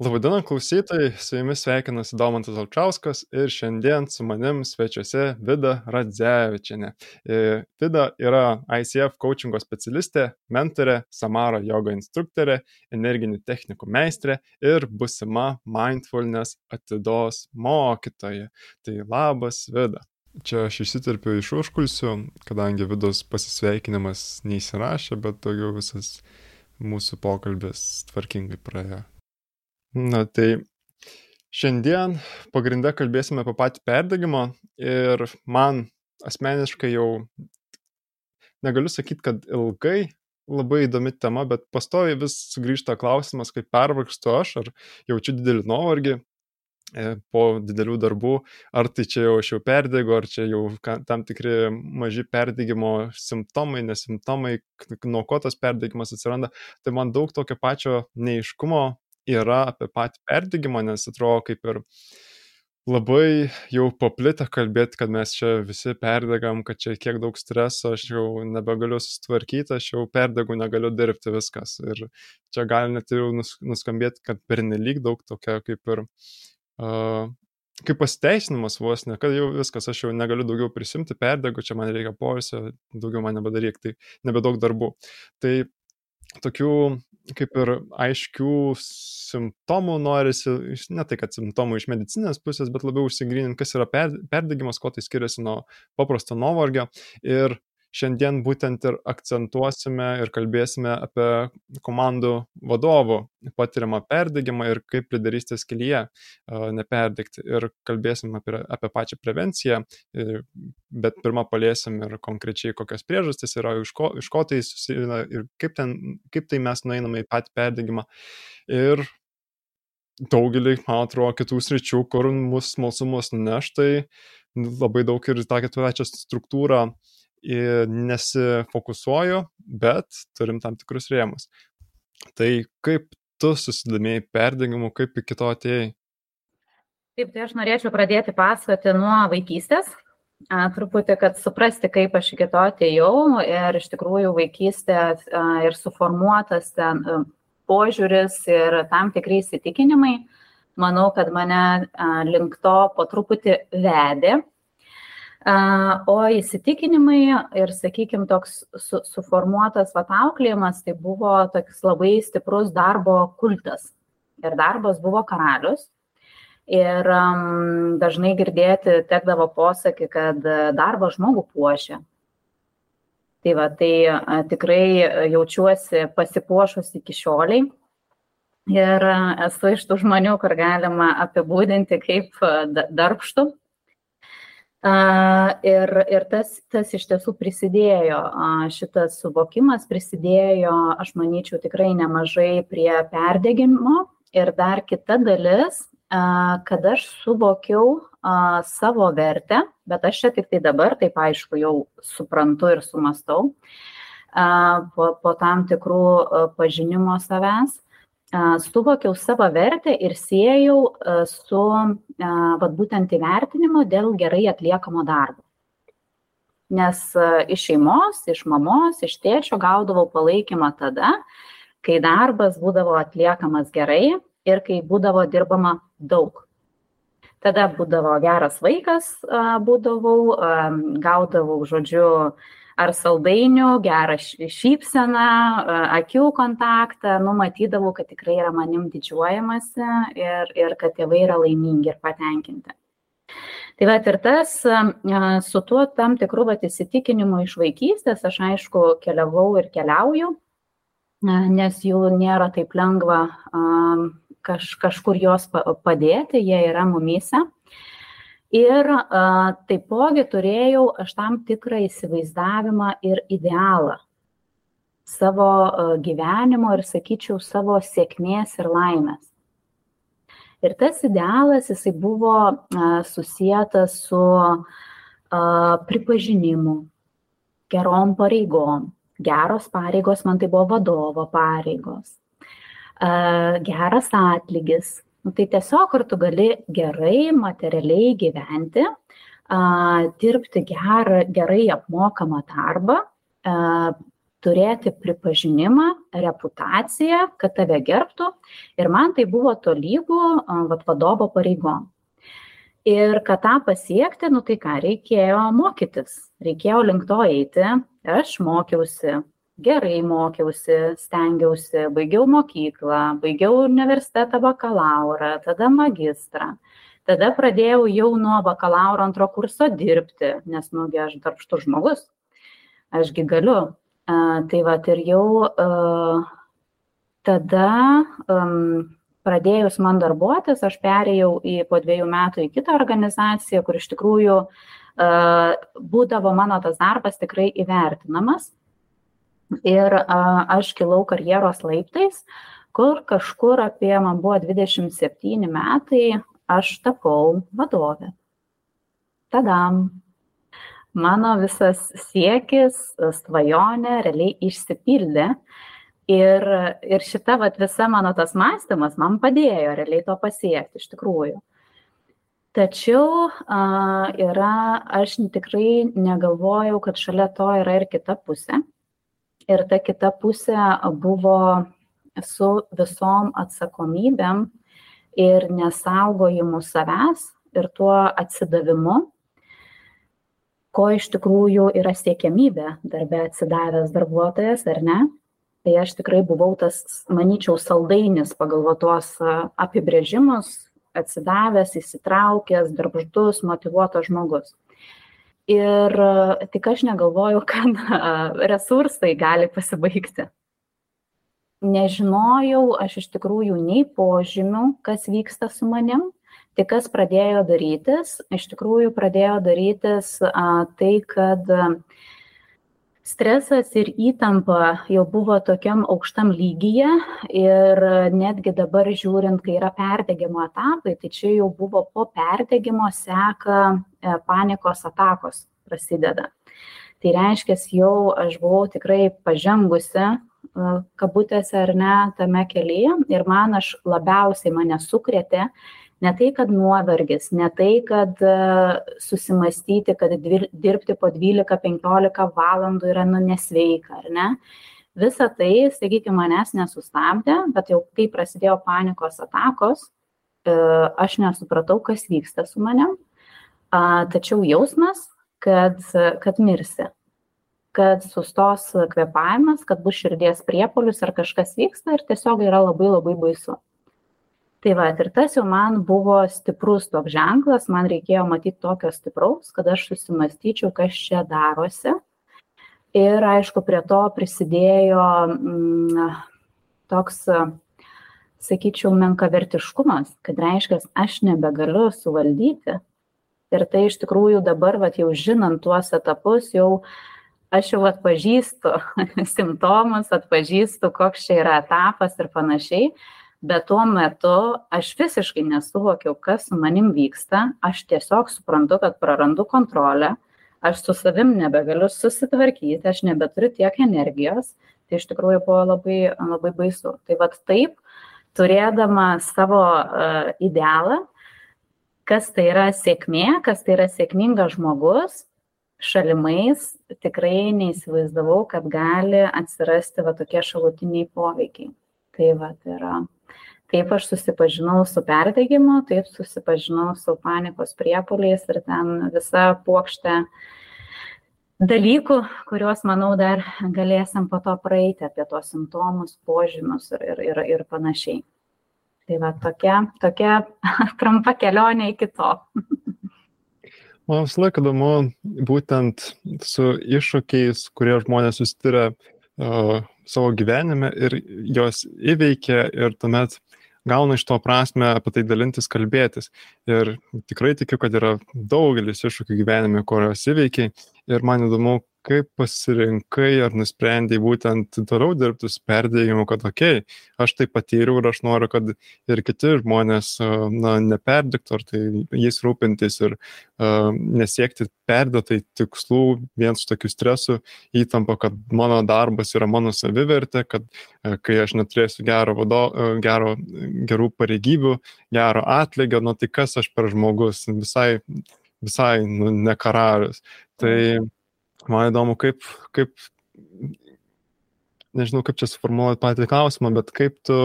Labadiena klausytojai, su jumis sveikinasi Domantas Alčiauskas ir šiandien su manim svečiuose Vida Radzevičiane. Vida yra ICF coachingo specialistė, mentorė, Samara jogo instruktorė, energinių technikų meistrė ir busima mindfulness atidos mokytoja. Tai labas Vida. Čia aš įsiterpiu iš užkulsių, kadangi Vidos pasisveikinimas neįsirašė, bet daugiau visas mūsų pokalbis tvarkingai praėjo. Na tai šiandien pagrindę kalbėsime apie patį perdegimą ir man asmeniškai jau negaliu sakyti, kad ilgai labai įdomi tema, bet pastovi vis sugrįžta klausimas, kaip pervargstu aš, ar jaučiu didelį nuovargį e, po didelių darbų, ar tai čia jau aš jau perdegu, ar čia jau tam tikri maži perdegimo simptomai, nesimptomai, nuo ko tas perdegimas atsiranda. Tai man daug tokio pačio neiškumo yra apie patį perdegimą, nes atrodo kaip ir labai jau paplitę kalbėti, kad mes čia visi perdegam, kad čia kiek daug streso, aš jau nebegaliu sustvarkyti, aš jau perdegu, negaliu dirbti viskas. Ir čia gali net jau nuskambėti, kad pernelyg daug tokia kaip ir uh, kaip pasiteisinimas vos ne, kad jau viskas, aš jau negaliu daugiau prisimti, perdegu, čia man reikia poilsio, daugiau man nebedaryk, tai nebedaug darbų. Tai tokių kaip ir aiškių simptomų norisi, ne tai kad simptomų iš medicinės pusės, bet labiau užsigryninti, kas yra perdegimas, kuo tai skiriasi nuo paprasto nuovargio. Ir šiandien būtent ir akcentuosime ir kalbėsime apie komandų vadovų patiriamą perdegimą ir kaip lyderystės kelyje neperdegti. Ir kalbėsim apie, apie pačią prevenciją, bet pirmą paliesim ir konkrečiai kokios priežastys yra, iš ko, iš ko tai susideda ir kaip, ten, kaip tai mes nueiname į patį perdegimą. Ir daugelį, man atrodo, kitų sričių, kur mūsų smalsumas nuneš, tai labai daug ir tą ketvirtačią struktūrą uh, nesifokusuoju, bet turim tam tikrus rėmus. Tai kaip tu susidomėjai perdegimu, kaip iki to atėjai? Taip, tai aš norėčiau pradėti pasakoti nuo vaikystės, a, truputį, kad suprasti, kaip aš iki to atėjau ir iš tikrųjų vaikystė a, ir suformuotas ten a, požiūris ir tam tikrai įsitikinimai, manau, kad mane a, link to po truputį vedė O įsitikinimai ir, sakykime, toks su, suformuotas vatauklėjimas, tai buvo toks labai stiprus darbo kultas. Ir darbas buvo karalius. Ir um, dažnai girdėti tekdavo posakį, kad darbas žmogų puošia. Tai va, tai a, tikrai jaučiuosi pasipuošus iki šioliai. Ir esu iš tų žmonių, kur galima apibūdinti kaip darbštų Ir, ir tas, tas iš tiesų prisidėjo, šitas suvokimas prisidėjo, aš manyčiau, tikrai nemažai prie perdėgymo. Ir dar kita dalis, kad aš suvokiau savo vertę, bet aš čia tik tai dabar, taip aišku, jau suprantu ir sumastau po, po tam tikrų pažinimo savęs suvokiau savo vertę ir siejau su vat, būtent įvertinimu dėl gerai atliekamo darbo. Nes iš šeimos, iš mamos, iš tėčio gaudavau palaikymą tada, kai darbas būdavo atliekamas gerai ir kai būdavo dirbama daug. Tada būdavo geras vaikas, būdavau, gaudavau, žodžiu, ar saldainių, gerą šypseną, akių kontaktą, numatydavau, kad tikrai yra manim didžiuojamasi ir, ir kad tėvai yra laimingi ir patenkinti. Tai va ir tas, su tuo tam tikrų va, įsitikinimu iš vaikystės, aš aišku keliavau ir keliauju, nes jų nėra taip lengva kaž, kažkur juos padėti, jie yra mumyse. Ir a, taipogi turėjau aš tam tikrą įsivaizdavimą ir idealą savo a, gyvenimo ir, sakyčiau, savo sėkmės ir laimės. Ir tas idealas, jisai buvo a, susijęs su a, pripažinimu, gerom pareigom. Geros pareigos man tai buvo vadovo pareigos. A, geras atlygis, Nu, tai tiesiog, ar tu gali gerai, materialiai gyventi, a, dirbti gerą, gerai apmokamą darbą, a, turėti pripažinimą, reputaciją, kad tave gerbtų. Ir man tai buvo tolygų vat, vadovo pareigom. Ir kad tą pasiekti, nu tai ką, reikėjo mokytis, reikėjo link to eiti. Aš mokiausi, gerai mokiausi, stengiausi, baigiau mokyklą, baigiau universitetą bakalaurą, tada magistrą. Tada pradėjau jau nuo bakalauro antro kurso dirbti, nes, nugi, aš darbštus žmogus, ašgi galiu. Uh, tai va, ir jau uh, tada um, pradėjus man darbuotis, aš perėjau į po dviejų metų į kitą organizaciją, kur iš tikrųjų uh, būdavo mano tas darbas tikrai įvertinamas. Ir uh, aš kilau karjeros laiptais, kur kažkur apie man buvo 27 metai, aš tapau vadovė. Tadam, mano visas siekis, svajonė realiai išsipildė. Ir, ir šita vat, visa mano tas mąstymas man padėjo realiai to pasiekti iš tikrųjų. Tačiau a, yra, aš tikrai negalvojau, kad šalia to yra ir kita pusė. Ir ta kita pusė buvo su visom atsakomybėm ir nesaugojimu savęs ir tuo atsidavimu ko iš tikrųjų yra siekiamybė darbe atsidavęs darbuotojas, ar ne? Tai aš tikrai buvau tas, manyčiau, saldainis pagal tuos apibrėžimus, atsidavęs, įsitraukęs, darbštus, motivuotas žmogus. Ir tik aš negalvoju, kad resursai gali pasibaigti. Nežinojau aš iš tikrųjų nei požymių, kas vyksta su manim, Tai kas pradėjo darytis? Iš tikrųjų pradėjo darytis a, tai, kad a, stresas ir įtampa jau buvo tokiam aukštam lygyje ir netgi dabar žiūrint, kai yra perdegimo etapai, tai čia jau buvo po perdegimo seka e, panikos atakos prasideda. Tai reiškia, jau aš buvau tikrai pažengusi e, kabutėse ar ne tame kelyje ir man aš labiausiai mane sukrėtė Ne tai, kad nuovargis, ne tai, kad e, susimastyti, kad dirbti po 12-15 valandų yra nu nesveika, ar ne? Visa tai, sakykime, manęs nesustabdė, bet jau kai prasidėjo panikos atakos, e, aš nesupratau, kas vyksta su manim, tačiau jausmas, kad, kad mirsi kad sustos kvepavimas, kad bus širdies priepolius ar kažkas vyksta ir tiesiog yra labai labai baisu tai vat ir tas jau man buvo stiprus toks ženklas man reikėjo matyt tokio stipraus kad aš susimąstyčiau kas čia darosi. Ir aišku prie to prisidėjo mm, toks sakyčiau menkavertiškumas kad reiškias aš nebegaliu suvaldyti. Ir tai iš tikrųjų dabar vat jau žinant tuos etapus jau aš jau atpažįstu simptomus atpažįstu koks čia yra etapas ir panašiai bet tuo metu aš visiškai nesuvokiau, kas su manim vyksta, aš tiesiog suprantu, kad prarandu kontrolę, aš su savim nebegaliu susitvarkyti, aš nebeturiu tiek energijos, tai iš tikrųjų buvo labai, labai baisu. Tai vad taip, turėdama savo uh, idealą, kas tai yra sėkmė, kas tai yra sėkmingas žmogus, šalimais tikrai neįsivaizdavau, kad gali atsirasti va tokie šalutiniai poveikiai. Tai va, tai yra Taip aš susipažinau su perdegimu, taip susipažinau su panikos priepoliais ir ten visa plokštė dalykų, kuriuos, manau, dar galėsim po to praeiti apie tos simptomus, požymius ir, ir, ir, ir panašiai. Tai va tokia, tokia trumpa kelionė iki to. Man visą laiką įdomu būtent su iššūkiais, kurie žmonės susiduria uh, savo gyvenime ir jos įveikia ir tuomet gauna iš to prasme apie tai dalintis, kalbėtis. Ir tikrai tikiu, kad yra daugelis iššūkių gyvenime, kuriuos įveikiai. Ir man įdomu, kaip pasirinkai ar nusprendai būtent toliau dirbti su perdėjimu, kad okei, okay, aš tai patyriau ir aš noriu, kad ir kiti žmonės na, neperdiktų, ar tai jais rūpintis ir uh, nesiekti perdėtai tikslų vien su tokiu stresu, įtampa, kad mano darbas yra mano savivertė, kad uh, kai aš neturėsiu gero, vado, uh, gero, gerų pareigybių, gero atlygio, nu tai kas aš per žmogus, visai, visai nu, ne karalius. Tai mm man įdomu, kaip, kaip nežinau, kaip čia suformuoluoti patį klausimą, bet kaip tu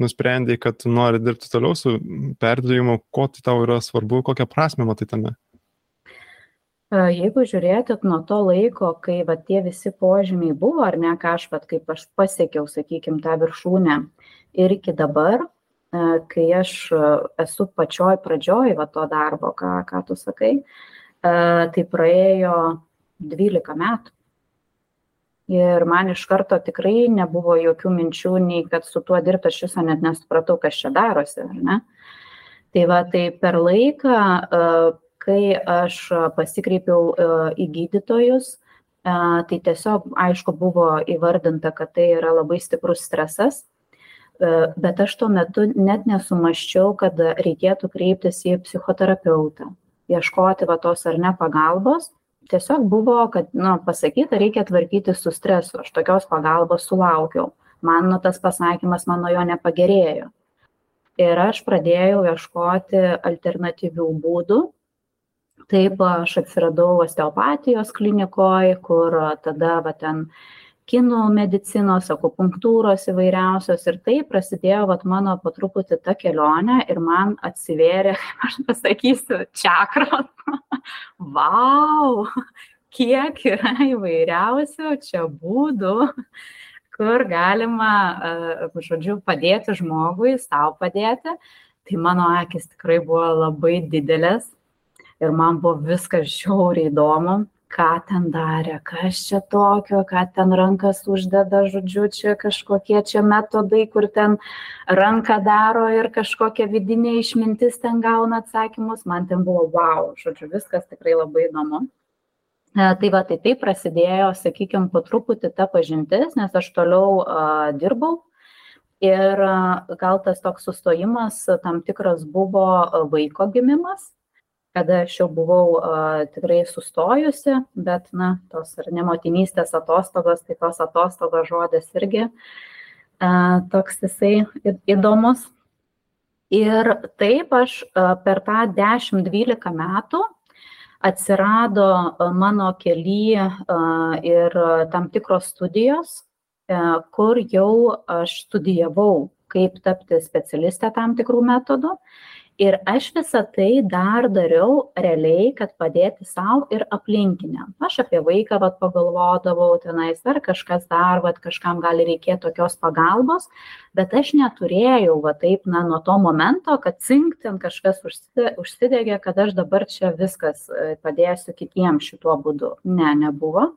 nusprendėjai, kad nori dirbti toliau su perdavimu, ko tai tau yra svarbu, kokią prasme matai tame? E, jeigu žiūrėtit nuo to laiko, kai va, tie visi požymiai buvo, ar ne, ką aš, va, kaip aš pasiekiau, sakykime, tą viršūnę ir iki dabar, e, kai aš esu pačioj pradžioj va, to darbo, ką, ką tu sakai, tai praėjo 12 metų. Ir man iš karto tikrai nebuvo jokių minčių nei kad su tuo dirbt aš viso net nesupratau kas čia darosi ar ne? Tai va tai per laiką kai aš pasikreipiau į gydytojus tai tiesiog aišku buvo įvardinta kad tai yra labai stiprus stresas bet aš tuo metu net nesumasčiau kad reikėtų kreiptis į psichoterapeutą ieškoti va tos ar ne pagalbos tiesiog buvo kad nu pasakyta reikia tvarkytis su stresu aš tokios pagalbos sulaukiau. Man nu tas pasakymas man nuo jo nepagerėjo. Ir aš pradėjau ieškoti alternatyvių būdų. Taip aš atsiradau osteopatijos klinikoj kur tada va ten kinų medicinos akupunktūros įvairiausios ir taip prasidėjo vat mano po truputį ta kelionė ir man atsivėrė aš pasakysiu čakros. Vau! Kiek yra įvairiausių čia būdų kur galima žodžiu padėti žmogui sau padėti. Tai mano akys tikrai buvo labai didelės ir man buvo viskas žiauriai įdomu ką ten darė, kas čia tokio, ką ten rankas uždeda, žodžiu, čia kažkokie čia metodai, kur ten ranką daro ir kažkokia vidinė išmintis ten gauna atsakymus. Man ten buvo wow, žodžiu, viskas tikrai labai įdomu. E, tai va, tai taip prasidėjo, sakykime, po truputį ta pažintis, nes aš toliau uh, dirbau ir uh, gal tas toks sustojimas tam tikras buvo vaiko gimimas, kada aš jau buvau a, tikrai sustojusi, bet, na, tos ar ne motinystės atostogos, tai tos atostogos žodis irgi a, toks jisai įdomus. Ir taip aš a, per tą 10-12 metų atsirado mano keli ir tam tikros studijos, kur jau aš studijavau, kaip tapti specialistę tam tikrų metodų ir aš visa tai dar dariau realiai kad padėti sau ir aplinkiniam. Aš apie vaiką vat pagalvodavau tenais ar kažkas dar vat kažkam gali reikėt tokios pagalbos bet aš neturėjau va taip na nuo to momento kad cinkt ten kažkas užsi užsidegė kad aš dabar čia viskas e, padėsiu kitiem šituo būdu. Ne nebuvo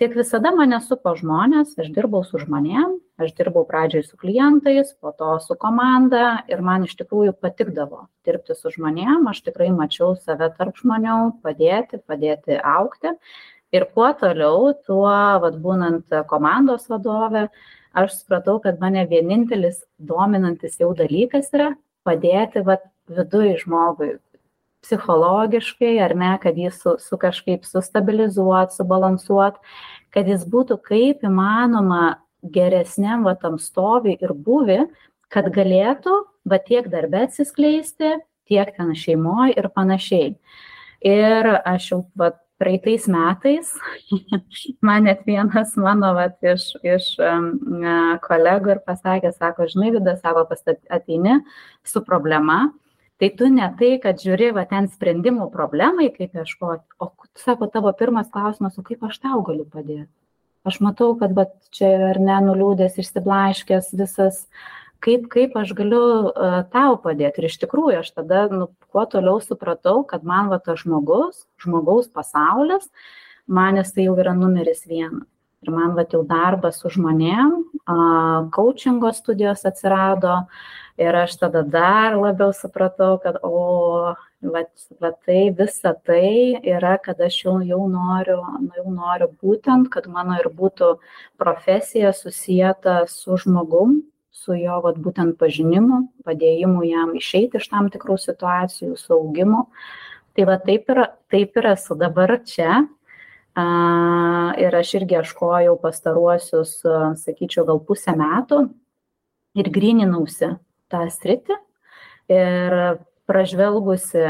tiek visada mane supo žmonės aš dirbau su žmonėm aš dirbau pradžioj su klientais po to su komanda ir man iš tikrųjų patikdavo dirbti su žmonėm. Aš tikrai mačiau save tarp žmonių padėti padėti augti ir kuo toliau tuo vat būnant komandos vadove aš supratau kad mane vienintelis dominantis jau dalykas yra padėti vat viduj žmogui psichologiškai ar ne kad jį su su kažkaip sustabilizuot subalansuot kad jis būtų kaip įmanoma geresniam va tam stovy ir būvy kad galėtų va tiek darbe atsiskleisti tiek ten šeimoj ir panašiai. Ir aš jau vat praeitais metais man net vienas mano vat iš iš kolegų ir pasakė sako žinai vida sako ateini su problema tai tu ne tai kad žiūri va ten sprendimų problemai kaip ieškot o sako tavo pirmas klausimas o kaip aš tau galiu padėt? Aš matau kad vat čia ar ne nuliūdęs išsiblaškęs visas. Kaip kaip aš galiu uh, tau padėt? Ir iš tikrųjų aš tada nu kuo toliau supratau kad man va tas žmogus žmogaus pasaulis man jisai jau yra numeris vienas. Ir man vat jau darbas su žmonėm a kaučingo studijos atsirado ir aš tada dar labiau supratau kad o vat va tai visa tai yra kad aš jau jau noriu jau noriu būtent kad mano ir būtų profesija susieta su žmogum su jo vat būtent pažinimu padėjimu jam išeiti iš tam tikrų situacijų su augimu. Tai va taip ir taip ir esu dabar čia. A ir aš irgi ieškojau pastaruosius sakyčiau gal pusę metų ir gryninausi tą sritį. Ir pražvelgusi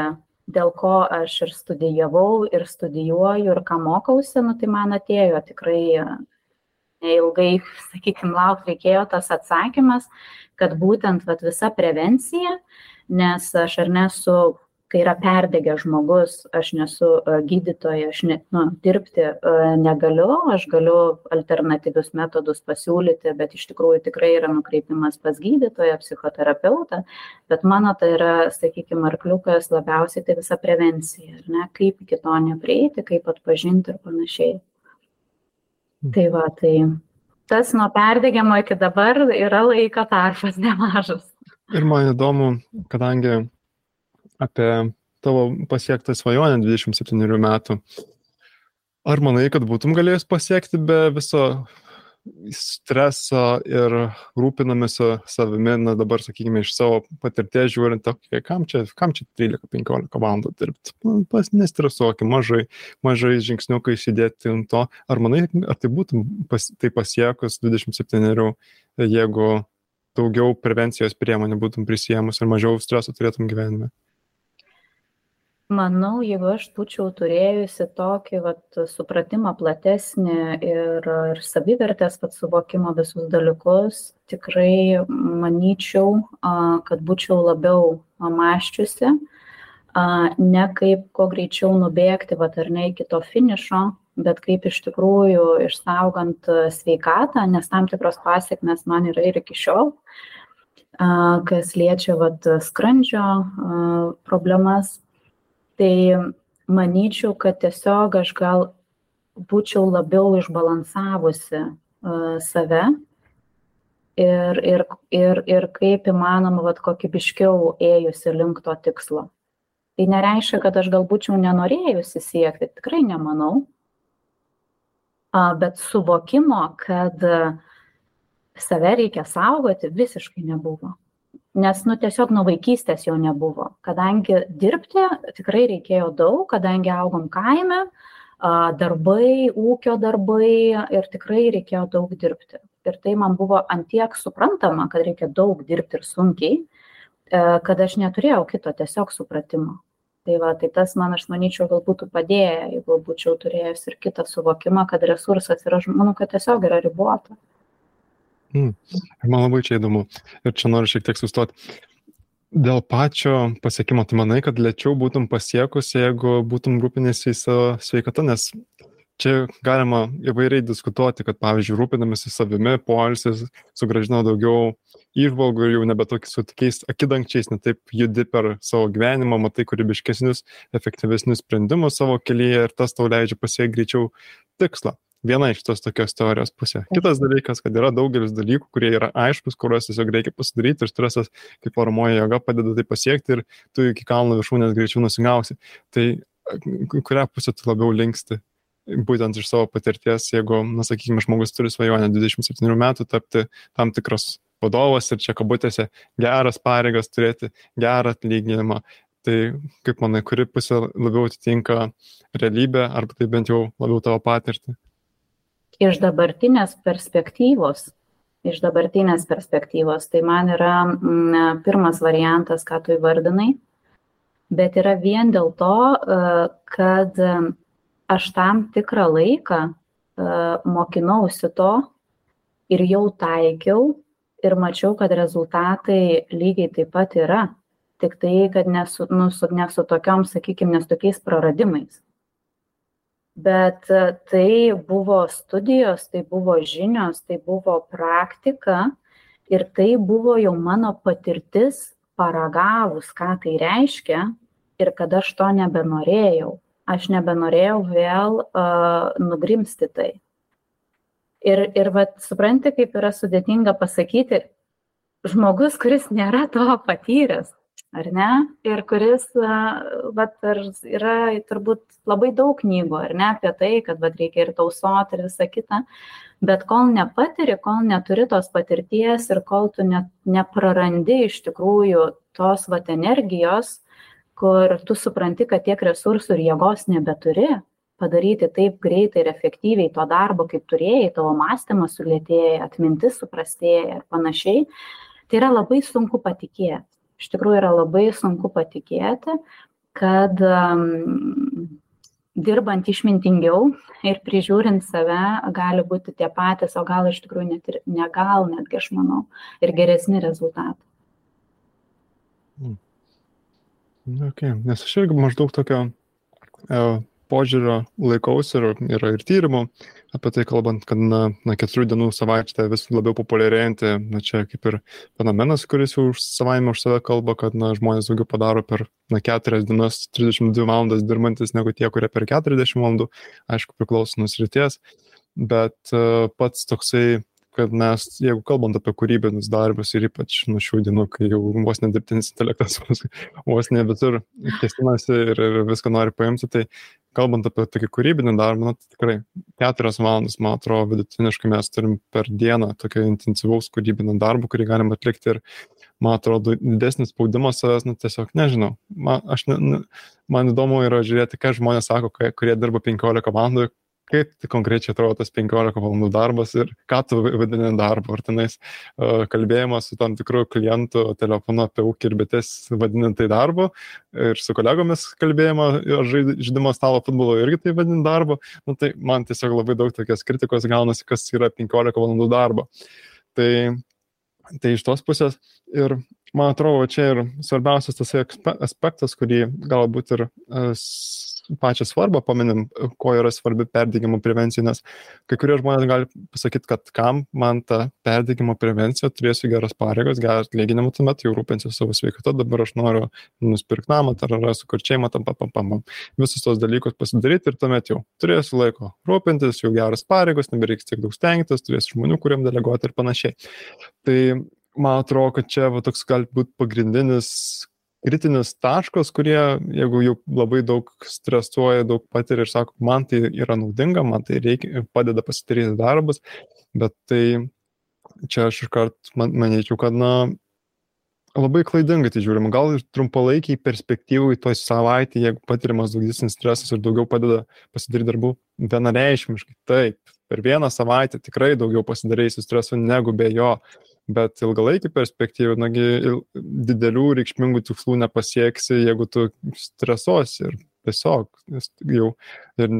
dėl ko aš ir studijavau ir studijuoju ir ką mokausi nu tai man atėjo tikrai neilgai, sakykime, laukti reikėjo tas atsakymas, kad būtent vat, visa prevencija, nes aš ar nesu kai yra perdegęs žmogus, aš nesu e, gydytoja, aš ne, nu, dirbti e, negaliu, aš galiu alternatyvius metodus pasiūlyti, bet iš tikrųjų tikrai yra nukreipimas pas gydytoją, psichoterapeutą, bet mano tai yra, sakykime, arkliukas labiausiai tai visa prevencija, ar ne, kaip iki to neprieiti, kaip atpažinti ir panašiai. Mhm. Tai va, tai tas nuo perdegimo iki dabar yra laiko tarpas nemažas. Ir man įdomu, kadangi apie tavo pasiektą svajonę 27 metų. Ar manai, kad būtum galėjęs pasiekti be viso streso ir rūpinamėsi savimi, na dabar, sakykime, iš savo patirties žiūrint, okay, kam čia, kam čia 13-15 valandų dirbti, pas nestresuokim, mažai, mažai žingsniukai įsidėti ant to, ar manai, ar tai būtum pas, tai pasiekus 27, jeigu daugiau prevencijos priemonių būtum prisėmus ir mažiau streso turėtum gyvenime? Manau jeigu aš būčiau turėjusi tokį vat supratimą platesnį ir ir savivertės vat suvokimo visus dalykus tikrai manyčiau kad būčiau labiau mąsčiusi ne kaip kuo greičiau nubėgti vat ar ne iki to finišo bet kaip iš tikrųjų išsaugant sveikatą nes tam tikros pasekmės man yra ir iki šiol kas liečia vat skrandžio problemas tai manyčiau kad tiesiog aš gal būčiau labiau išbalansavusi save ir, ir, ir, ir kaip įmanoma, vat, kokybiškiau ėjusi link to tikslo. Tai nereiškia, kad aš gal būčiau nenorėjusi siekti, tikrai nemanau, bet suvokimo, kad save reikia saugoti, visiškai nebuvo nes nu tiesiog nuo vaikystės jo nebuvo. Kadangi dirbti tikrai reikėjo daug kadangi augom kaime darbai ūkio darbai ir tikrai reikėjo daug dirbti. Ir tai man buvo ant tiek suprantama kad reikia daug dirbti ir sunkiai e, kad aš neturėjau kito tiesiog supratimo. Tai va tai tas man aš manyčiau gal būtų padėję jeigu būčiau turėjus ir kitą suvokimą kad resursas yra manau kad tiesiog yra ribota Mm. Man labai čia įdomu. Ir čia noriu šiek tiek sustoti. Dėl pačio pasiekimo, tu manai, kad lėčiau būtum pasiekus, jeigu būtum rūpinėsi į savo sveikatą, nes čia galima įvairiai diskutuoti, kad, pavyzdžiui, rūpinamasi savimi, poilsis sugražina daugiau išvalgų ir jau nebe tokiais su tokiais akidangčiais, netaip judi per savo gyvenimą, matai kūrybiškesnius, efektyvesnius sprendimus savo kelyje ir tas tau leidžia pasiekti greičiau tikslą viena iš tos tokios teorijos pusė. Kitas dalykas, kad yra daugelis dalykų, kurie yra aiškus, kuriuos tiesiog reikia pasidaryti ir stresas, kaip formuoja joga, padeda tai pasiekti ir tu iki kalno viršūnės greičiau nusigausi. Tai kurią pusę tu labiau linksti? Būtent iš savo patirties, jeigu, na, sakykime, žmogus turi svajonę 27 metų tapti tam tikras vadovas ir čia kabutėse geras pareigas turėti, gerą atlyginimą, Tai kaip manai, kuri pusė labiau atitinka realybę, arba tai bent jau labiau tavo patirtį? Iš dabartinės perspektyvos, iš dabartinės perspektyvos, tai man yra m, mm, pirmas variantas, ką tu įvardinai, bet yra vien dėl to, e, kad aš tam tikrą laiką e, mokinausi to ir jau taikiau ir mačiau, kad rezultatai lygiai taip pat yra. Tik tai, kad nesu, nu, su, nesu tokiom, sakykime, nes tokiais praradimais bet e, tai buvo studijos, tai buvo žinios, tai buvo praktika ir tai buvo jau mano patirtis paragavus, ką tai reiškia ir kad aš to nebenorėjau. Aš nebenorėjau vėl uh, nugrimsti tai. Ir, ir vat, supranti, kaip yra sudėtinga pasakyti, žmogus, kuris nėra to patyręs, ar ne? Ir kuris vat yra turbūt labai daug knygų ar ne apie tai kad vat reikia ir tausot ir visa kita. Bet kol nepatiri kol neturi tos patirties ir kol tu ne neprarandi iš tikrųjų tos vat energijos kur tu supranti kad tiek resursų ir jėgos nebeturi padaryti taip greitai ir efektyviai to darbo kaip turėjai tavo mąstymas sulėtėja atmintis suprastėja ir panašiai tai yra labai sunku patikėt iš tikrųjų yra labai sunku patikėti, kad dirbant išmintingiau ir prižiūrint save gali būti tie patys, o gal iš tikrųjų net ir negal, netgi aš manau, ir geresni rezultatai. Hmm. Okay. Nes aš irgi maždaug tokio e, požiūrio laikausi ir yra ir tyrimų apie tai kalbant, kad na, na keturių dienų savaitė vis labiau populiarėjanti, na čia kaip ir fenomenas, kuris jau už savaime už save kalba, kad na, žmonės daugiau padaro per na, keturias dienas, 32 valandas dirbantis negu tie, kurie per 40 valandų, aišku, priklauso nuo srities, bet uh, pats toksai kad mes, jeigu kalbant apie kūrybinius darbus ir ypač nuo šių dienų, kai jau vos nedirbtinis intelektas vos ne visur kestinasi ir, ir viską nori paimti, tai kalbant apie tokį kūrybinį darbą, na, tai tikrai keturias valandas, man atrodo, vidutiniškai mes turim per dieną tokio intensyvaus kūrybinio darbo, kurį galim atlikti ir, man atrodo, didesnis spaudimas savęs, na, tiesiog nežinau. Man, aš ne, ne, man įdomu yra žiūrėti, ką žmonės sako, kurie dirba 15 valandų, kaip tai konkrečiai atrodo tas 15 valandų darbas ir ką tu vadini darbu, ar tenais uh, kalbėjimas su tam tikru klientu telefonu apie ūkį ir bitės vadinant tai darbu ir su kolegomis kalbėjimo žaidimo stalo futbolo irgi tai vadinant darbu, nu, tai man tiesiog labai daug tokios kritikos gaunasi, kas yra 15 valandų darbo. Tai, tai iš tos pusės ir man atrodo, čia ir svarbiausias tas aspektas, kurį galbūt ir uh, pačią svarbą paminim, ko yra svarbi perdėgymo prevencija, nes kai kurie žmonės gali pasakyti, kad kam man ta perdėgymo prevencija, turėsiu geras pareigas, gerą atlyginimą, tuomet jau rūpinsiu savo sveikatą, dabar aš noriu nusipirkti namą, ar yra sukurčiai, tam, pam, pam, pam. Visus tos dalykus pasidaryti ir tuomet jau turėsiu laiko rūpintis, jau geras pareigos, nebereiks tiek daug stengtis, turėsiu žmonių, kuriem deleguoti ir panašiai. Tai man atrodo, kad čia va, toks gali būti pagrindinis kritinis taškas, kurie, jeigu jau labai daug stresuoja, daug patiria ir sako, man tai yra naudinga, man tai reikia, padeda pasidaryti darbus, bet tai čia aš iškart man, manyčiau, kad, na, labai klaidingai tai žiūrima. Gal ir trumpalaikiai perspektyvai toj savaitė, jeigu patiriamas daugesnis stresas ir daugiau padeda pasidaryti darbų, vienareišmiškai. Taip, per vieną savaitę tikrai daugiau pasidarysi streso negu be jo bet ilgalaikį perspektyvą, nagi didelių reikšmingų tikslų nepasieksi, jeigu tu stresuosi ir tiesiog jau ir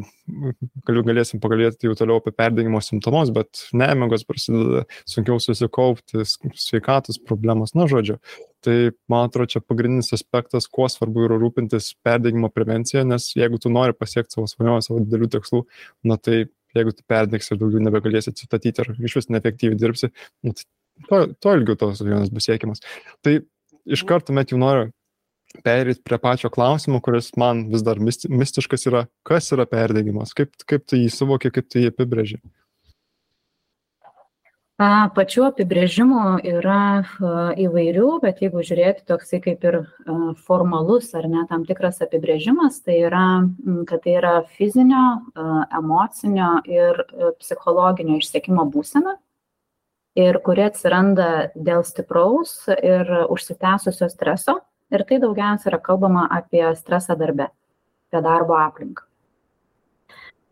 galiu, galėsim pakalbėti jau toliau apie perdengimo simptomus, bet nemigos prasideda, sunkiau susikaupti, sveikatos problemos, na žodžiu. Tai man atrodo, čia pagrindinis aspektas, kuo svarbu yra rūpintis perdengimo prevencija, nes jeigu tu nori pasiekti savo svajonę, savo didelių tikslų, na tai jeigu tu perdegsi ir daugiau nebegalėsi atsistatyti ar iš vis neefektyviai dirbsi, nu, tai to, to ilgiau tos svajonės bus siekiamas. Tai iš karto met jau noriu perėti prie pačio klausimo, kuris man vis dar mistiškas yra, kas yra perdegimas, kaip, kaip tu jį suvoki, kaip tu jį apibrėži. Pačių apibrėžimų yra įvairių, bet jeigu žiūrėti toksai kaip ir formalus ar ne tam tikras apibrėžimas, tai yra, kad tai yra fizinio, emocinio ir psichologinio išsiekimo būsena, ir kuri atsiranda dėl stipraus ir užsitęsusio streso. Ir tai daugiausia yra kalbama apie stresą darbe, apie darbo aplinką.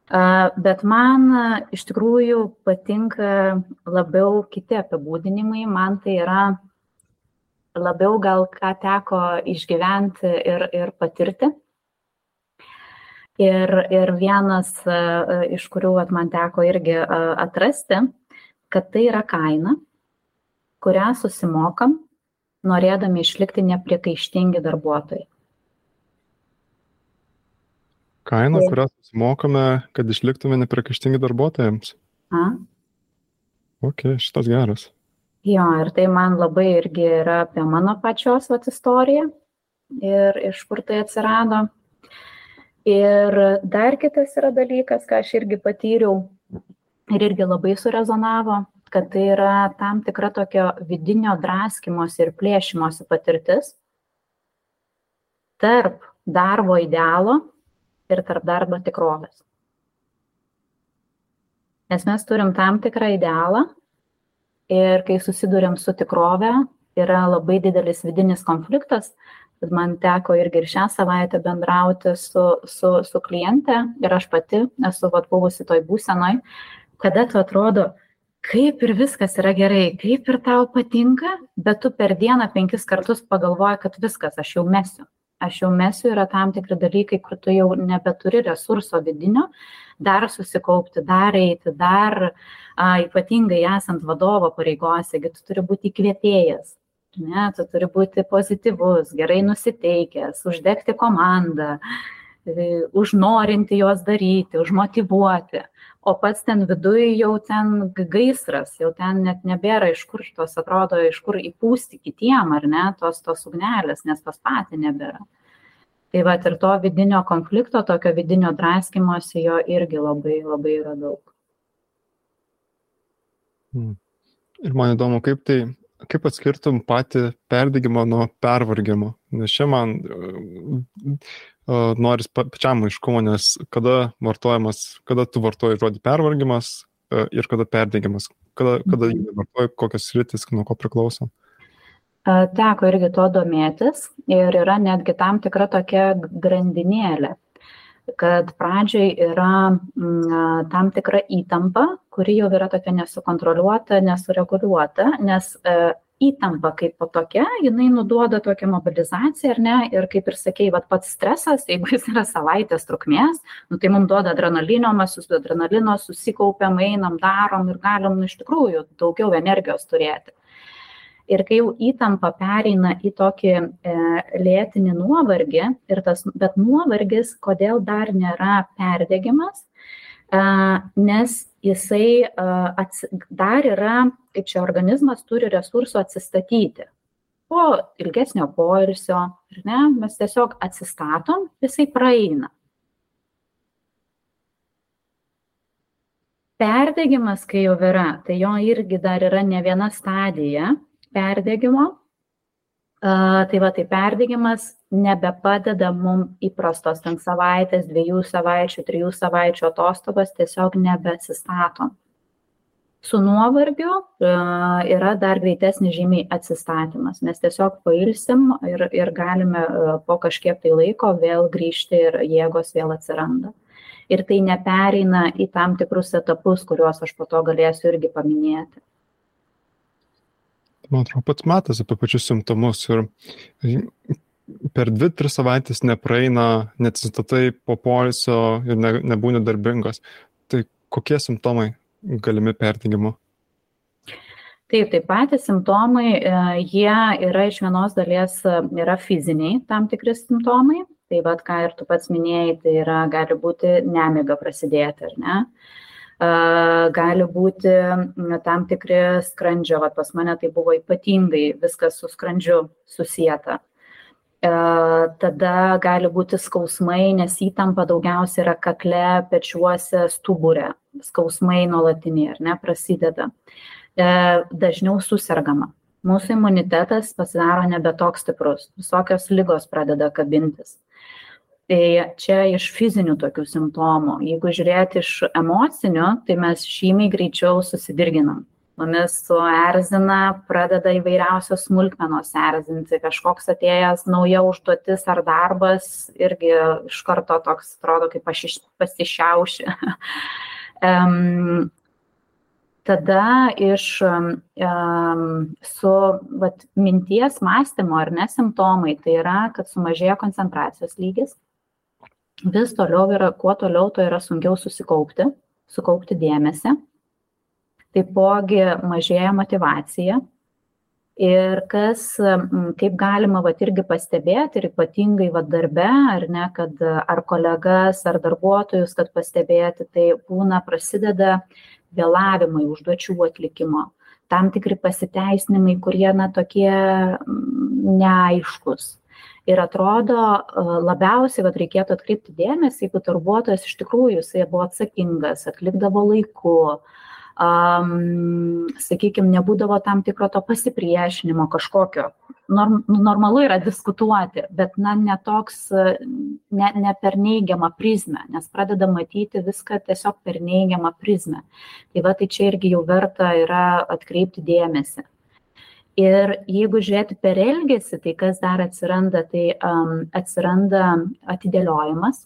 Bet man iš tikrųjų patinka labiau kiti apibūdinimai, man tai yra labiau gal ką teko išgyventi ir, ir patirti. Ir, ir vienas iš kurių at, man teko irgi atrasti, kad tai yra kaina, kurią susimokam, norėdami išlikti nepriekaištingi darbuotojai. Kaina, kurią susimokame, kad išliktume nepriekaištingi darbuotojams. A. Ok, šitas geras. Jo, ir tai man labai irgi yra apie mano pačios vat, istoriją ir iš kur tai atsirado. Ir dar kitas yra dalykas, ką aš irgi patyriau ir irgi labai surezonavo, kad tai yra tam tikra tokio vidinio draskimosi ir plėšimosi patirtis tarp darbo idealo ir tarp darbo tikrovės. Nes mes turim tam tikrą idealą ir kai susidurėm su tikrove, yra labai didelis vidinis konfliktas, man teko irgi ir šią savaitę bendrauti su, su, su kliente ir aš pati esu vat, buvusi toj būsenoj, kada tu atrodo, kaip ir viskas yra gerai, kaip ir tau patinka, bet tu per dieną penkis kartus pagalvoji, kad viskas, aš jau mesiu. aš jau mesiu yra tam tikri dalykai, kur tu jau nebeturi resurso vidinio, dar susikaupti, dar eiti, dar a, ypatingai esant vadovo pareigose, tu turi būti įkvėpėjas. Ne, tu turi būti pozityvus, gerai nusiteikęs, uždegti komandą, užnorinti juos daryti, užmotivuoti o pats ten viduj jau ten gaisras, jau ten net nebėra iš kur tos atrodo, iš kur įpūsti kitiem, ar ne, tos tos ugnelės, nes pas patį nebėra. Tai va ir to vidinio konflikto, tokio vidinio draskimosi jo irgi labai labai yra daug. Hmm. Ir man įdomu, kaip tai, kaip atskirtum patį perdygimą nuo pervargimo. Nes čia man noris pačiam aiškumo, nes kada vartojamas, kada tu vartoji žodį pervargimas ir kada perdegimas, kada, kada jį vartoji, kokios rytis, nuo ko priklauso. Teko irgi to domėtis ir yra netgi tam tikra tokia grandinėlė, kad pradžioj yra m, tam tikra įtampa, kuri jau yra tokia nesukontroliuota, nesureguliuota, nes e, įtampa kaipo tokia jinai nuduoda tokią mobilizaciją ar ne? Ir kaip ir sakei vat pats stresas jeigu jis yra savaitės trukmės nu tai mum duoda adrenalinio mes su adrenalino susikaupiam einam darom ir galim nu iš tikrųjų daugiau energijos turėti ir kai jau įtampa pereina į tokį e, lėtinį nuovargį tas bet nuovargis kodėl dar nėra perdegimas e, nes jisai ats, dar yra, kaip čia organizmas turi resursų atsistatyti. Po ilgesnio poilsio, ne, mes tiesiog atsistatom, jisai praeina. Perdegimas, kai jau yra, tai jo irgi dar yra ne viena stadija perdegimo, tai va tai perdegimas nebepadeda mum įprastos ten savaitės dviejų savaičių trijų savaičių atostogos tiesiog nebeatsistatom su nuovargiu yra dar greitesnis žymiai atsistatymas. Mes tiesiog pailsim ir ir galime po kažkiek tai laiko vėl grįžti ir jėgos vėl atsiranda. Ir tai nepereina į tam tikrus etapus kuriuos aš po to galėsiu irgi paminėti man atrodo, pats matas apie pačius simptomus ir per dvi, tris savaitės nepraeina, neatsistatai po polisio ir ne, nebūni darbingas. Tai kokie simptomai galimi perdygimo? Taip, taip patys simptomai, e, jie yra iš vienos dalies, e, yra fiziniai tam tikri simptomai, tai vad ką ir tu pats minėjai, tai yra gali būti nemiga prasidėti, ar ne? Uh, gali būti tam tikri skrandžio, va, pas mane tai buvo ypatingai viskas su skrandžiu susijęta. Tada gali būti skausmai, nes įtampa daugiausia yra kakle, pečiuose, stuburė. Skausmai nuolatiniai, ar ne, prasideda. Dažniau susirgama. Mūsų imunitetas pasidaro nebe toks stiprus. Visokios lygos pradeda kabintis tai čia iš fizinių tokių simptomų. Jeigu žiūrėti iš emocinių tai mes žymiai greičiau susidirginam. Mumis suerzina pradeda įvairiausios smulkmenos erzinti. Kažkoks atėjęs nauja užduotis ar darbas irgi iš karto toks atrodo kaip pasišiauši. Um, tada iš um, su vat, minties mąstymo ar ne simptomai, tai yra, kad sumažėja koncentracijos lygis, vis toliau yra, kuo toliau, to yra sunkiau susikaupti, sukaupti dėmesį. Taipogi mažėja motivacija. Ir kas, kaip galima vat, irgi pastebėti, ir ypatingai vat, darbe, ar ne, kad ar kolegas, ar darbuotojus, kad pastebėti, tai būna prasideda vėlavimai užduočių atlikimo, tam tikri pasiteisinimai, kurie, na, tokie neaiškus ir atrodo labiausiai vat reikėtų atkreipti dėmesį jeigu darbuotojas iš tikrųjų jisai buvo atsakingas atlikdavo laiku um, sakykime, nebūdavo tam tikro to pasipriešinimo kažkokio. Norm, normalu yra diskutuoti, bet na, ne toks, ne, ne per neigiamą prizmę, nes pradeda matyti viską tiesiog per neigiamą prizmę. Tai va, tai čia irgi jau verta yra atkreipti dėmesį ir jeigu žiūrėti per elgesį tai kas dar atsiranda tai um, atsiranda atidėliojimas.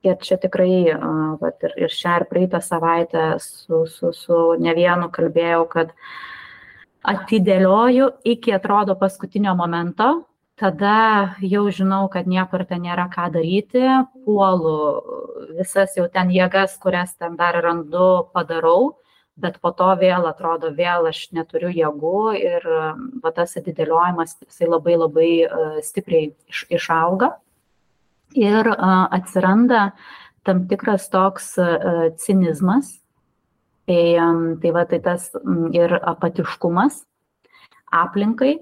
Ir čia tikrai uh, vat, ir, ir šią ir praeitą savaitę su, su, su ne vienu kalbėjau, kad atidėlioju iki atrodo paskutinio momento, tada jau žinau, kad niekur ten nėra ką daryti, puolu visas jau ten jėgas, kurias ten dar randu, padarau, bet po to vėl atrodo, vėl aš neturiu jėgų ir va, tas atidėliojimas jisai labai labai uh, stipriai iš, išauga. Ir uh, atsiranda tam tikras toks uh, cinizmas, tai, um, tai va tai tas um, ir apatiškumas aplinkai.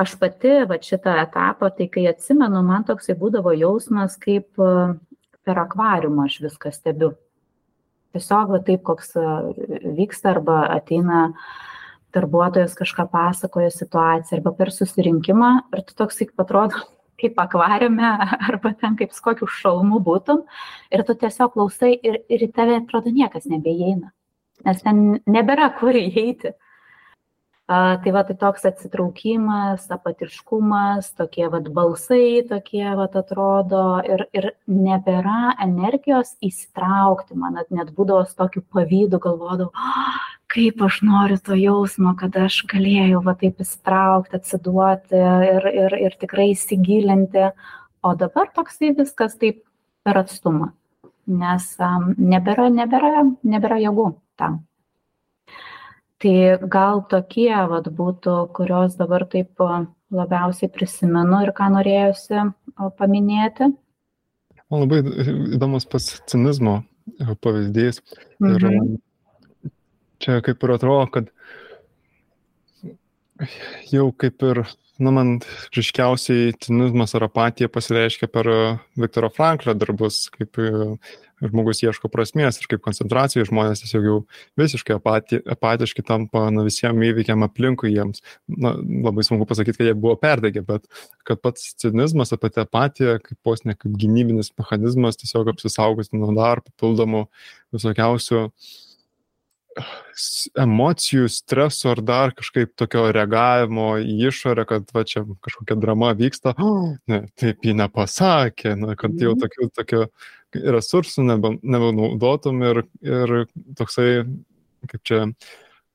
Aš pati va šitą etapą, tai kai atsimenu, man toksai būdavo jausmas, kaip per akvariumą aš viską stebiu tiesiog va taip koks vyksta arba ateina darbuotojas kažką pasakoja situaciją arba per susirinkimą ir tu toks kaip atrodo kaip akvariume arba ten kaip su kokiu šalmu būtum ir tu tiesiog klausai ir, ir į tave atrodo niekas nebeįeina, nes ten nebėra kur įeiti. Tai va, tai toks atsitraukimas, apatiškumas, tokie va balsai, tokie va atrodo ir, ir nebėra energijos įsitraukti, man net, net būdavo su tokiu pavydu, galvodavau, oh, kaip aš noriu to jausmo, kad aš galėjau va taip įsitraukti, atsiduoti ir, ir, ir tikrai įsigilinti, o dabar toksai viskas taip per atstumą, nes um, nebėra, nebėra, nebėra jėgų tam tai gal tokie vat būtų kuriuos dabar taip labiausiai prisimenu ir ką norėjosi paminėti. Man labai įdomus pats cinizmo e, pavyzdys. Ir mhm. čia kaip ir atrodo, kad jau kaip ir, na, man ryškiausiai cinizmas ar apatija pasireiškia per Viktoro Franklio darbus, kaip žmogus ieško prasmės ir kaip koncentracijai žmonės tiesiog jau visiškai apati, apatiški tampa na, visiems įvykiam aplinkui jiems. Na, labai sunku pasakyti, kad jie buvo perdegę, bet kad pats cinizmas apie tą apatiją, kaip posne, kaip gynybinis mechanizmas, tiesiog apsisaugoti nuo dar papildomų visokiausių emocijų, streso ar dar kažkaip tokio reagavimo į išorę, kad va čia kažkokia drama vyksta, ne, taip ji nepasakė, na, kad jau mhm. tokių, tokio resursų nebe, nebenaudotum ir, ir toksai, kaip čia,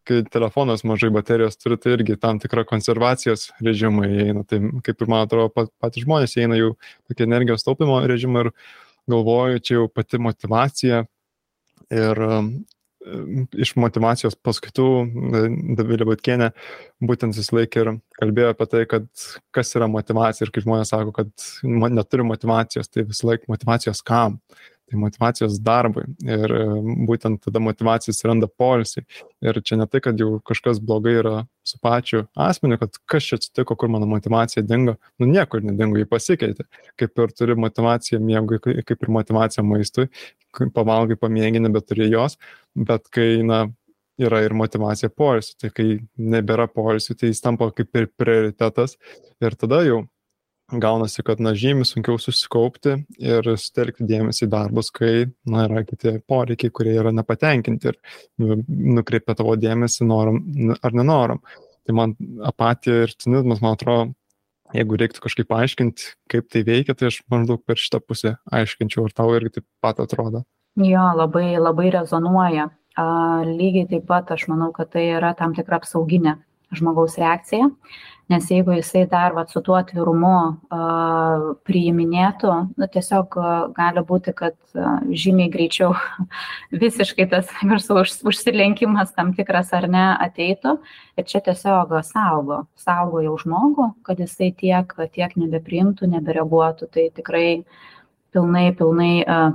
kai telefonas mažai baterijos turi, tai irgi tam tikra konservacijos režimai įeina. Tai kaip ir man atrodo, pat, patys žmonės įeina jau tokie energijos taupimo režimai ir galvoju, čia jau pati motivacija ir iš motivacijos paskaitų Davilė Butkienė būtent vis laik ir kalbėjo apie tai, kad kas yra motivacija ir kai žmonės sako, kad neturi motivacijos, tai vis laik motivacijos kam tai motivacijos darbui. Ir e, būtent tada motivacija atsiranda polisiai. Ir čia ne tai, kad jau kažkas blogai yra su pačiu asmeniu, kad kas čia atsitiko, kur mano motivacija dingo. Nu niekur nedingo, jį pasikeitė. Kaip ir turi motivaciją miegui, kaip ir motivacija maistui, pavalgai, pamėgini, bet turi jos. Bet kai, na, yra ir motivacija poilsiu. Tai kai nebėra poilsiu, tai jis tampa kaip ir prioritetas. Ir tada jau gaunasi, kad, na, žymiai sunkiau susikaupti ir sutelkti dėmesį į darbus, kai, na, yra kiti poreikiai, kurie yra nepatenkinti ir nu, nukreipia tavo dėmesį norom ar nenorom. Tai man apatija ir cinizmas, man atrodo, jeigu reiktų kažkaip aiškinti, kaip tai veikia, tai aš maždaug per šitą pusę aiškinčiau, ar tau irgi taip pat atrodo. Jo, labai, labai rezonuoja. A, lygiai taip pat aš manau, kad tai yra tam tikra apsauginė žmogaus reakcija. Nes jeigu jisai dar vat, su tuo atvirumu uh, priiminėtų, nu, tiesiog uh, gali būti, kad uh, žymiai greičiau visiškai tas garso už, užsilenkimas tam tikras ar ne ateitų. Ir čia tiesiog saugo, saugo jau žmogų, kad jisai tiek, tiek nebepriimtų, nebereaguotų. Tai tikrai pilnai, pilnai uh,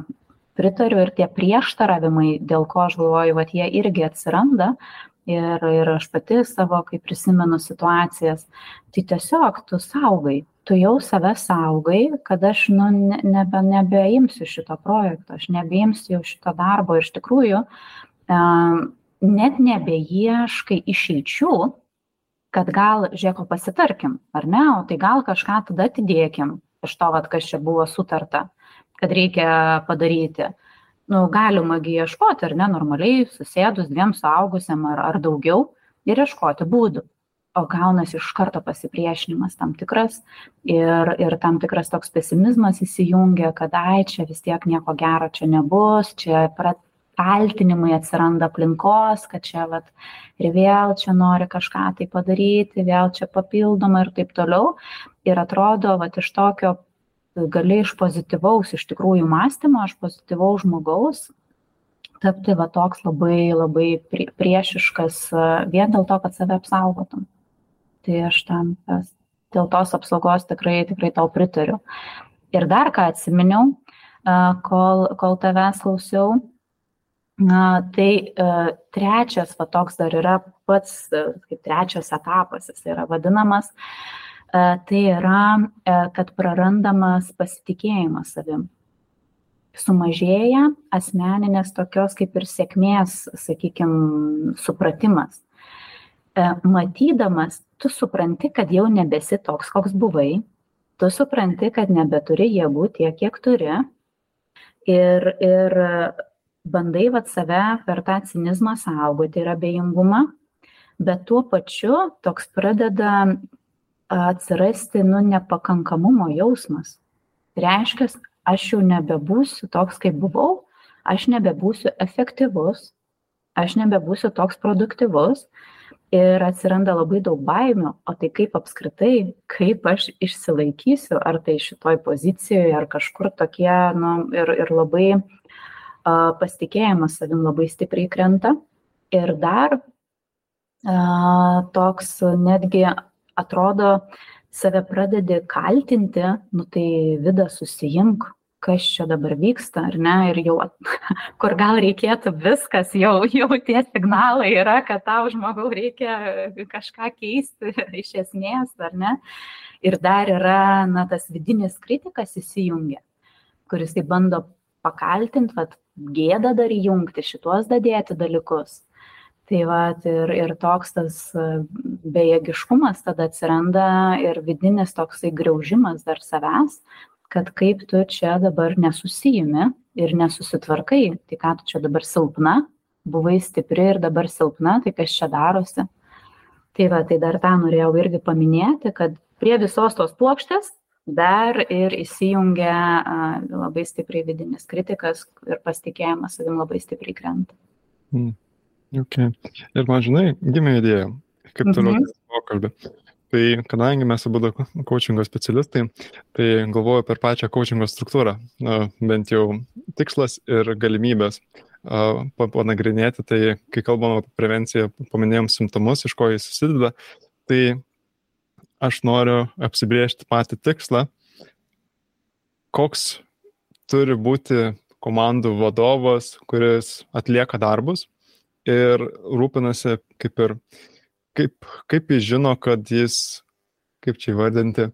pritariu ir tie prieštaravimai, dėl ko aš galvoju, kad jie irgi atsiranda, ir, ir aš pati savo, kai prisimenu situacijas, tai tiesiog tu saugai, tu jau save saugai, kad aš nu, nebe, nebeimsiu šito projekto, aš nebeimsiu šito darbo. Ir iš tikrųjų net nebeieškai išeičių, kad gal, žiūrėk, pasitarkim, ar ne, o tai gal kažką tada atidėkim iš to, vat, kas čia buvo sutarta, kad reikia padaryti nu galima gi ieškoti ar ne normaliai susėdus dviem suaugusiam ar ar daugiau ir ieškoti būdų. O gaunasi iš karto pasipriešinimas tam tikras ir ir tam tikras toks pesimizmas įsijungia kad ai čia vis tiek nieko gero čia nebus čia kaltinimai atsiranda aplinkos kad čia vat ir vėl čia nori kažką tai padaryti vėl čia papildoma ir taip toliau. Ir atrodo, va, iš tokio gali iš pozityvaus, iš tikrųjų mąstymo, iš pozityvaus žmogaus tapti va toks labai, labai priešiškas vien dėl to, kad save apsaugotum. Tai aš tam tas, dėl tos apsaugos tikrai, tikrai tau pritariu. Ir dar ką atsiminiau, kol, kol tavęs klausiau, tai trečias, va toks dar yra pats, kaip trečias etapas, jis yra vadinamas, tai yra, kad prarandamas pasitikėjimas savim. Sumažėja asmeninės tokios kaip ir sėkmės, sakykime, supratimas. E, matydamas, tu supranti, kad jau nebesi toks, koks buvai, tu supranti, kad nebeturi jėgų tiek, kiek turi. Ir, ir bandai vat save per tą cinizmą saugoti ir abejingumą, bet tuo pačiu toks pradeda atsirasti, nu, nepakankamumo jausmas. Reiškia, aš jau nebebūsiu toks, kaip buvau, aš nebebūsiu efektyvus, aš nebebūsiu toks produktyvus ir atsiranda labai daug baimių, o tai kaip apskritai, kaip aš išsilaikysiu, ar tai šitoj pozicijoje, ar kažkur tokie, nu, ir, ir labai uh, pasitikėjimas savim labai stipriai krenta. Ir dar uh, toks netgi atrodo, save pradedi kaltinti, nu tai vida susijimk, kas čia dabar vyksta, ar ne, ir jau, kur gal reikėtų viskas, jau, jau tie signalai yra, kad tau žmogau reikia kažką keisti iš esmės, ar ne. Ir dar yra, na, tas vidinis kritikas įsijungia, kuris tai bando pakaltinti, vad gėdą dar įjungti, šituos dadėti dalykus. Tai va, ir, ir toks tas bejėgiškumas tada atsiranda ir vidinis toksai graužimas dar savęs, kad kaip tu čia dabar nesusijimi ir nesusitvarkai, tai ką tu čia dabar silpna, buvai stipri ir dabar silpna, tai kas čia darosi. Tai va, tai dar tą norėjau irgi paminėti, kad prie visos tos plokštės dar ir įsijungia labai stipriai vidinis kritikas ir pasitikėjimas savim labai stipriai krenta. Mm. Okay. Ir man žinai, gimė idėja, kaip toliau mm -hmm. pokalbį. Tai kadangi mes abu coachingo specialistai, tai galvoju per pačią coachingo struktūrą, bent jau tikslas ir galimybės panagrinėti, tai kai kalbam apie prevenciją, paminėjom simptomus, iš ko jis susideda, tai aš noriu apsibriežti patį tikslą, koks turi būti komandų vadovas, kuris atlieka darbus ir rūpinasi kaip ir kaip, kaip jis žino, kad jis, kaip čia įvardinti,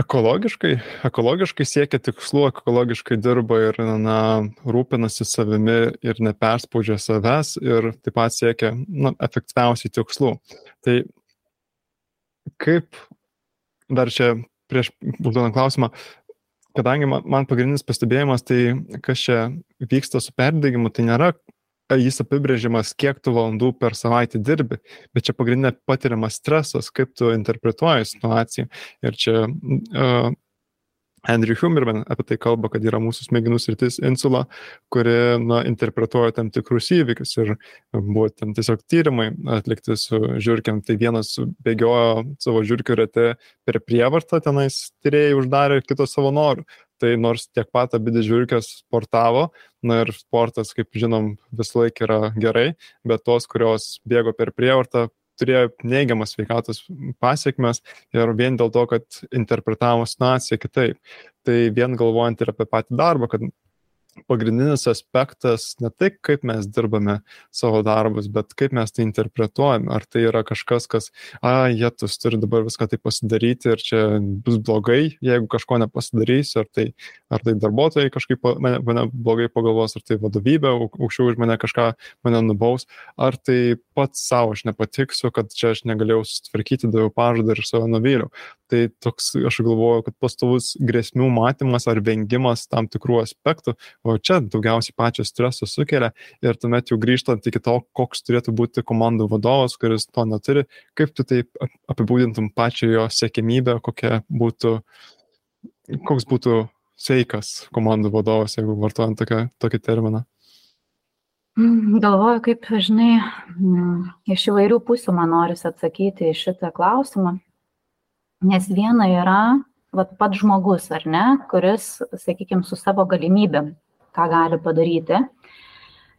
ekologiškai, ekologiškai siekia tikslų, ekologiškai dirba ir na, rūpinasi savimi ir neperspaudžia savęs ir taip pat siekia na, efektyviausiai tikslų. Tai kaip dar čia prieš užduodant klausimą, kadangi man, man pagrindinis pastebėjimas, tai kas čia vyksta su perdegimu, tai nėra jis apibrėžimas, kiek tu valandų per savaitę dirbi, bet čia pagrindinė patiriamas stresas, kaip tu interpretuoji situaciją. Ir čia uh, Andrew Humerman apie tai kalba, kad yra mūsų smegenų sritis insula, kuri na, interpretuoja tam tikrus įvykius ir buvo ten tiesiog tyrimai atlikti su žiūrkiam. Tai vienas bėgiojo savo žiūrkių rate per prievartą, tenais tyrėjai uždarė kitos savo norų tai nors tiek pat abi didžiulkės sportavo, na ir sportas, kaip žinom, vis laik yra gerai, bet tos, kurios bėgo per prievartą, turėjo neigiamas sveikatos pasiekmes ir vien dėl to, kad interpretavo situaciją kitaip. Tai vien galvojant ir apie patį darbą, kad pagrindinis aspektas ne tai, kaip mes dirbame savo darbus, bet kaip mes tai interpretuojame. Ar tai yra kažkas, kas, a, jėtus turi dabar viską tai pasidaryti ir čia bus blogai, jeigu kažko nepasidarysiu, ar tai, ar tai darbuotojai kažkaip mane, mane blogai pagalvos, ar tai vadovybė aukščiau už mane kažką mane nubaus, ar tai pats savo aš nepatiksiu, kad čia aš negalėjau sutvarkyti, daviau pažadą ir save nuvyliau. Tai toks, aš galvoju, kad pastovus grėsmių matymas ar vengimas tam tikrų aspektų o čia daugiausiai pačio streso sukelia ir tuomet jau grįžtant iki to, koks turėtų būti komandų vadovas, kuris to neturi, kaip tu taip apibūdintum pačią jo sėkmybę, kokia būtų, koks būtų sveikas komandų vadovas, jeigu vartojant tokią, tokį terminą. Galvoju, kaip, žinai, mm, iš įvairių pusių man norisi atsakyti į šitą klausimą. Nes viena yra vat, pats žmogus, ar ne, kuris, sakykime, su savo galimybėm, ką gali padaryti.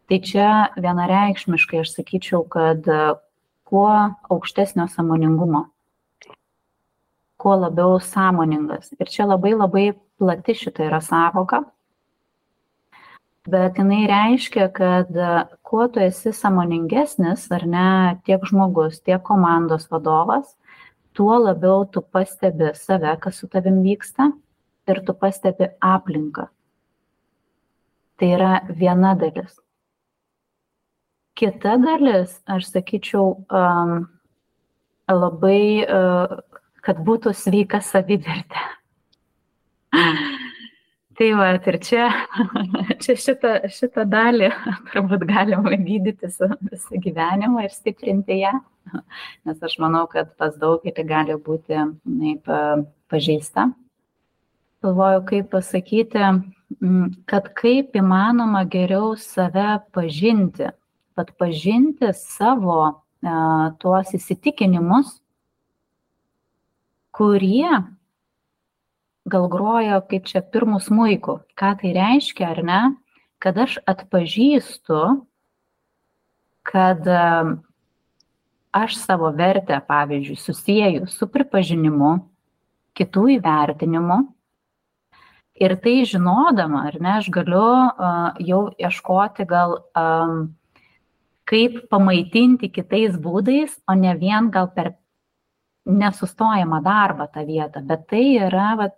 Tai čia vienareikšmiškai aš sakyčiau, kad kuo aukštesnio samoningumo, kuo labiau sąmoningas. Ir čia labai labai plati šita yra savoka, bet jinai reiškia, kad kuo tu esi samoningesnis, ar ne, tiek žmogus, tiek komandos vadovas, tuo labiau tu pastebi save, kas su tavim vyksta ir tu pastebi aplinką. Tai yra viena dalis. Kita dalis, aš sakyčiau, um, labai, uh, kad būtų sveika savivertė. Tai va, ir čia, čia šitą, šitą dalį turbūt galima gydyti visą gyvenimą ir stiprinti ją nes aš manau, kad pas daugelį gali būti naip, pažeista. Galvoju, kaip pasakyti, kad kaip įmanoma geriau save pažinti, pat pažinti savo e, tuos įsitikinimus, kurie gal groja kaip čia pirmų smūjų. Ką tai reiškia, ar ne? Kad aš atpažįstu, kad aš savo vertę, pavyzdžiui, susijęju su pripažinimu, kitų įvertinimu. Ir tai žinodama, ar ne, aš galiu uh, jau ieškoti gal, um, kaip pamaitinti kitais būdais, o ne vien gal per nesustojamą darbą tą vietą, bet tai yra vat,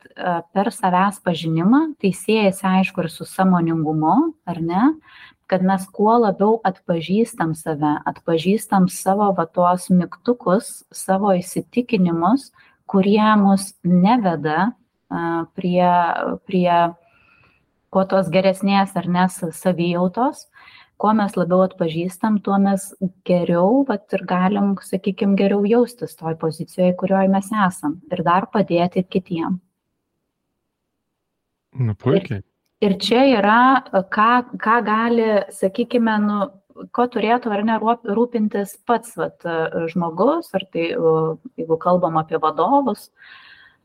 per savęs pažinimą, tai siejasi aišku ir su samoningumu, ar ne, kad mes kuo labiau atpažįstam save, atpažįstam savo va tuos mygtukus, savo įsitikinimus, kurie mus neveda prie, prie kuo tos geresnės ar nes savijautos, kuo mes labiau atpažįstam, tuo mes geriau vat, ir galim, sakykime, geriau jaustis toj pozicijoje, kurioje mes esam ir dar padėti kitiem. Na, puikiai. Ir, ir čia yra, ką, ką gali, sakykime, nu, ko turėtų ar ne rūpintis pats vat, žmogus, ar tai, jeigu kalbam apie vadovus,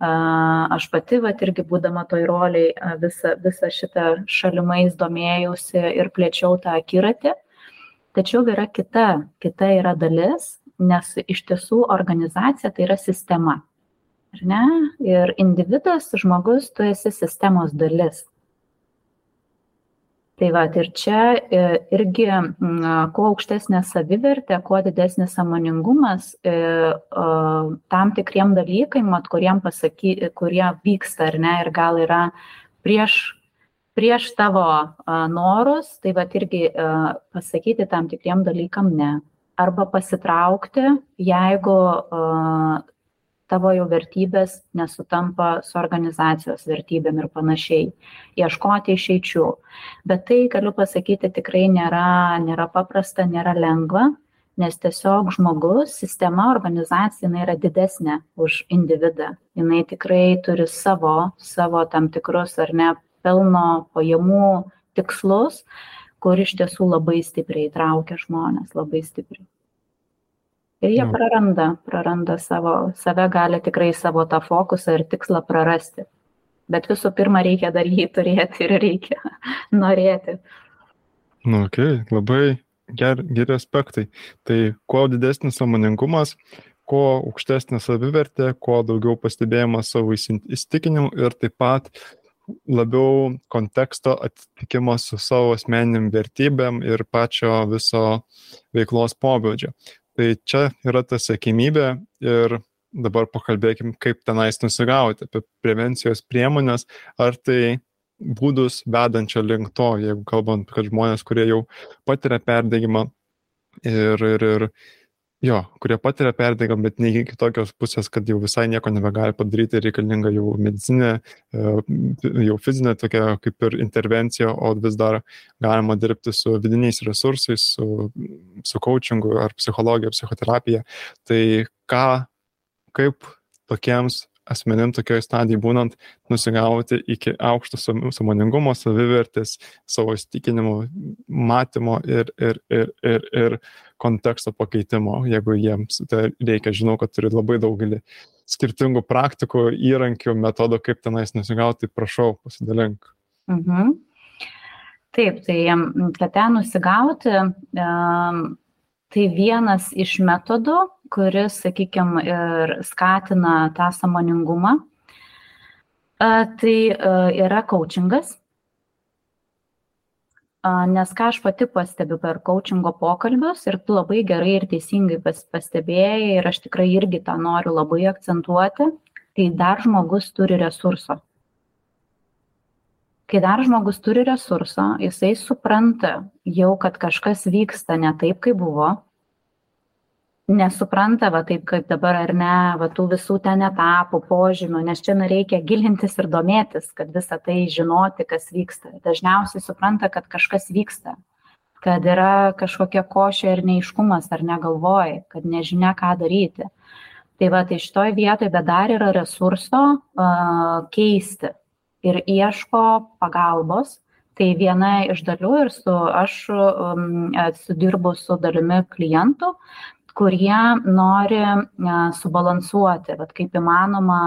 aš pati, vat, irgi būdama toj roliai, visą, visą šitą šalimais domėjausi ir plėčiau tą akiratį. Tačiau yra kita, kita yra dalis, nes iš tiesų organizacija tai yra sistema. Ir individas, žmogus, tu esi sistemos dalis. Tai va, ir čia e, irgi, kuo aukštesnė savivertė, kuo didesnis samoningumas e, tam tikriem dalykam, mat, kuriem pasaky, kurie vyksta ar ne, ir gal yra prieš, prieš tavo norus, tai va irgi pasakyti tam tikriem dalykam ne. Arba pasitraukti, jeigu tavo jau vertybės nesutampa su organizacijos vertybėm ir panašiai. Ieškoti išeičių. Bet tai, galiu pasakyti, tikrai nėra, nėra paprasta, nėra lengva, nes tiesiog žmogus, sistema, organizacija, jinai yra didesnė už individą. Jinai tikrai turi savo, savo tam tikrus ar ne pelno pajamų tikslus, kur iš tiesų labai stipriai traukia žmonės, labai stipriai ir jie praranda praranda savo save gali tikrai savo tą fokusą ir tikslą prarasti bet visų pirma reikia dar jį turėti ir reikia norėti. Nu, okay, labai ger, geri aspektai. Tai kuo didesnis samoningumas, kuo aukštesnė savivertė, kuo daugiau pastebėjimas savo įsitikinimų ir taip pat labiau konteksto atitikimas su savo asmenim vertybėm ir pačio viso veiklos pobūdžio. Tai čia yra ta sėkmybė ir dabar pakalbėkim, kaip tenais nusigauti, apie prevencijos priemonės, ar tai būdus vedančio link to, jeigu kalbant, kad žmonės, kurie jau patiria perdėgymą ir, ir, ir Jo, kurie patiria perdegimą, bet ne iki kitokios pusės, kad jau visai nieko nebegali padaryti, reikalinga jau medicinė, e, jau fizinė tokia kaip ir intervencija, o vis dar galima dirbti su vidiniais resursais, su, su coachingu ar psichologija, psichoterapija. Tai ką, kaip tokiems asmenim tokioj stadijai būnant nusigauti iki aukšto samoningumo, savivertės, savo įstikinimo, matymo ir, ir, ir, ir, ir konteksto pakeitimo, jeigu jiems tai reikia. Žinau, kad turi labai daugelį skirtingų praktikų, įrankių, metodų, kaip tenais nusigauti, tai prašau, pasidalink. Mhm. Taip, tai kad ten nusigauti, tai vienas iš metodų, kuris, sakykime, ir skatina tą samoningumą, tai yra coachingas. Nes ką aš pati pastebiu per coachingo pokalbius ir tu labai gerai ir teisingai pas, pastebėjai ir aš tikrai irgi tą noriu labai akcentuoti, tai dar žmogus turi resurso. Kai dar žmogus turi resurso, jisai supranta jau, kad kažkas vyksta ne taip, kaip buvo, nesupranta, va taip kaip dabar ar ne, va tų visų ten etapų, požymių, nes čia reikia gilintis ir domėtis, kad visą tai žinoti, kas vyksta. Dažniausiai supranta, kad kažkas vyksta, kad yra kažkokia košė ir neiškumas ar negalvoji, kad nežinia, ką daryti. Tai va, tai šitoj vietoje, bet dar yra resurso uh, keisti ir ieško pagalbos. Tai viena iš dalių ir su, aš um, sudirbu su dalimi klientų, kurie nori subalansuoti, vat, kaip įmanoma,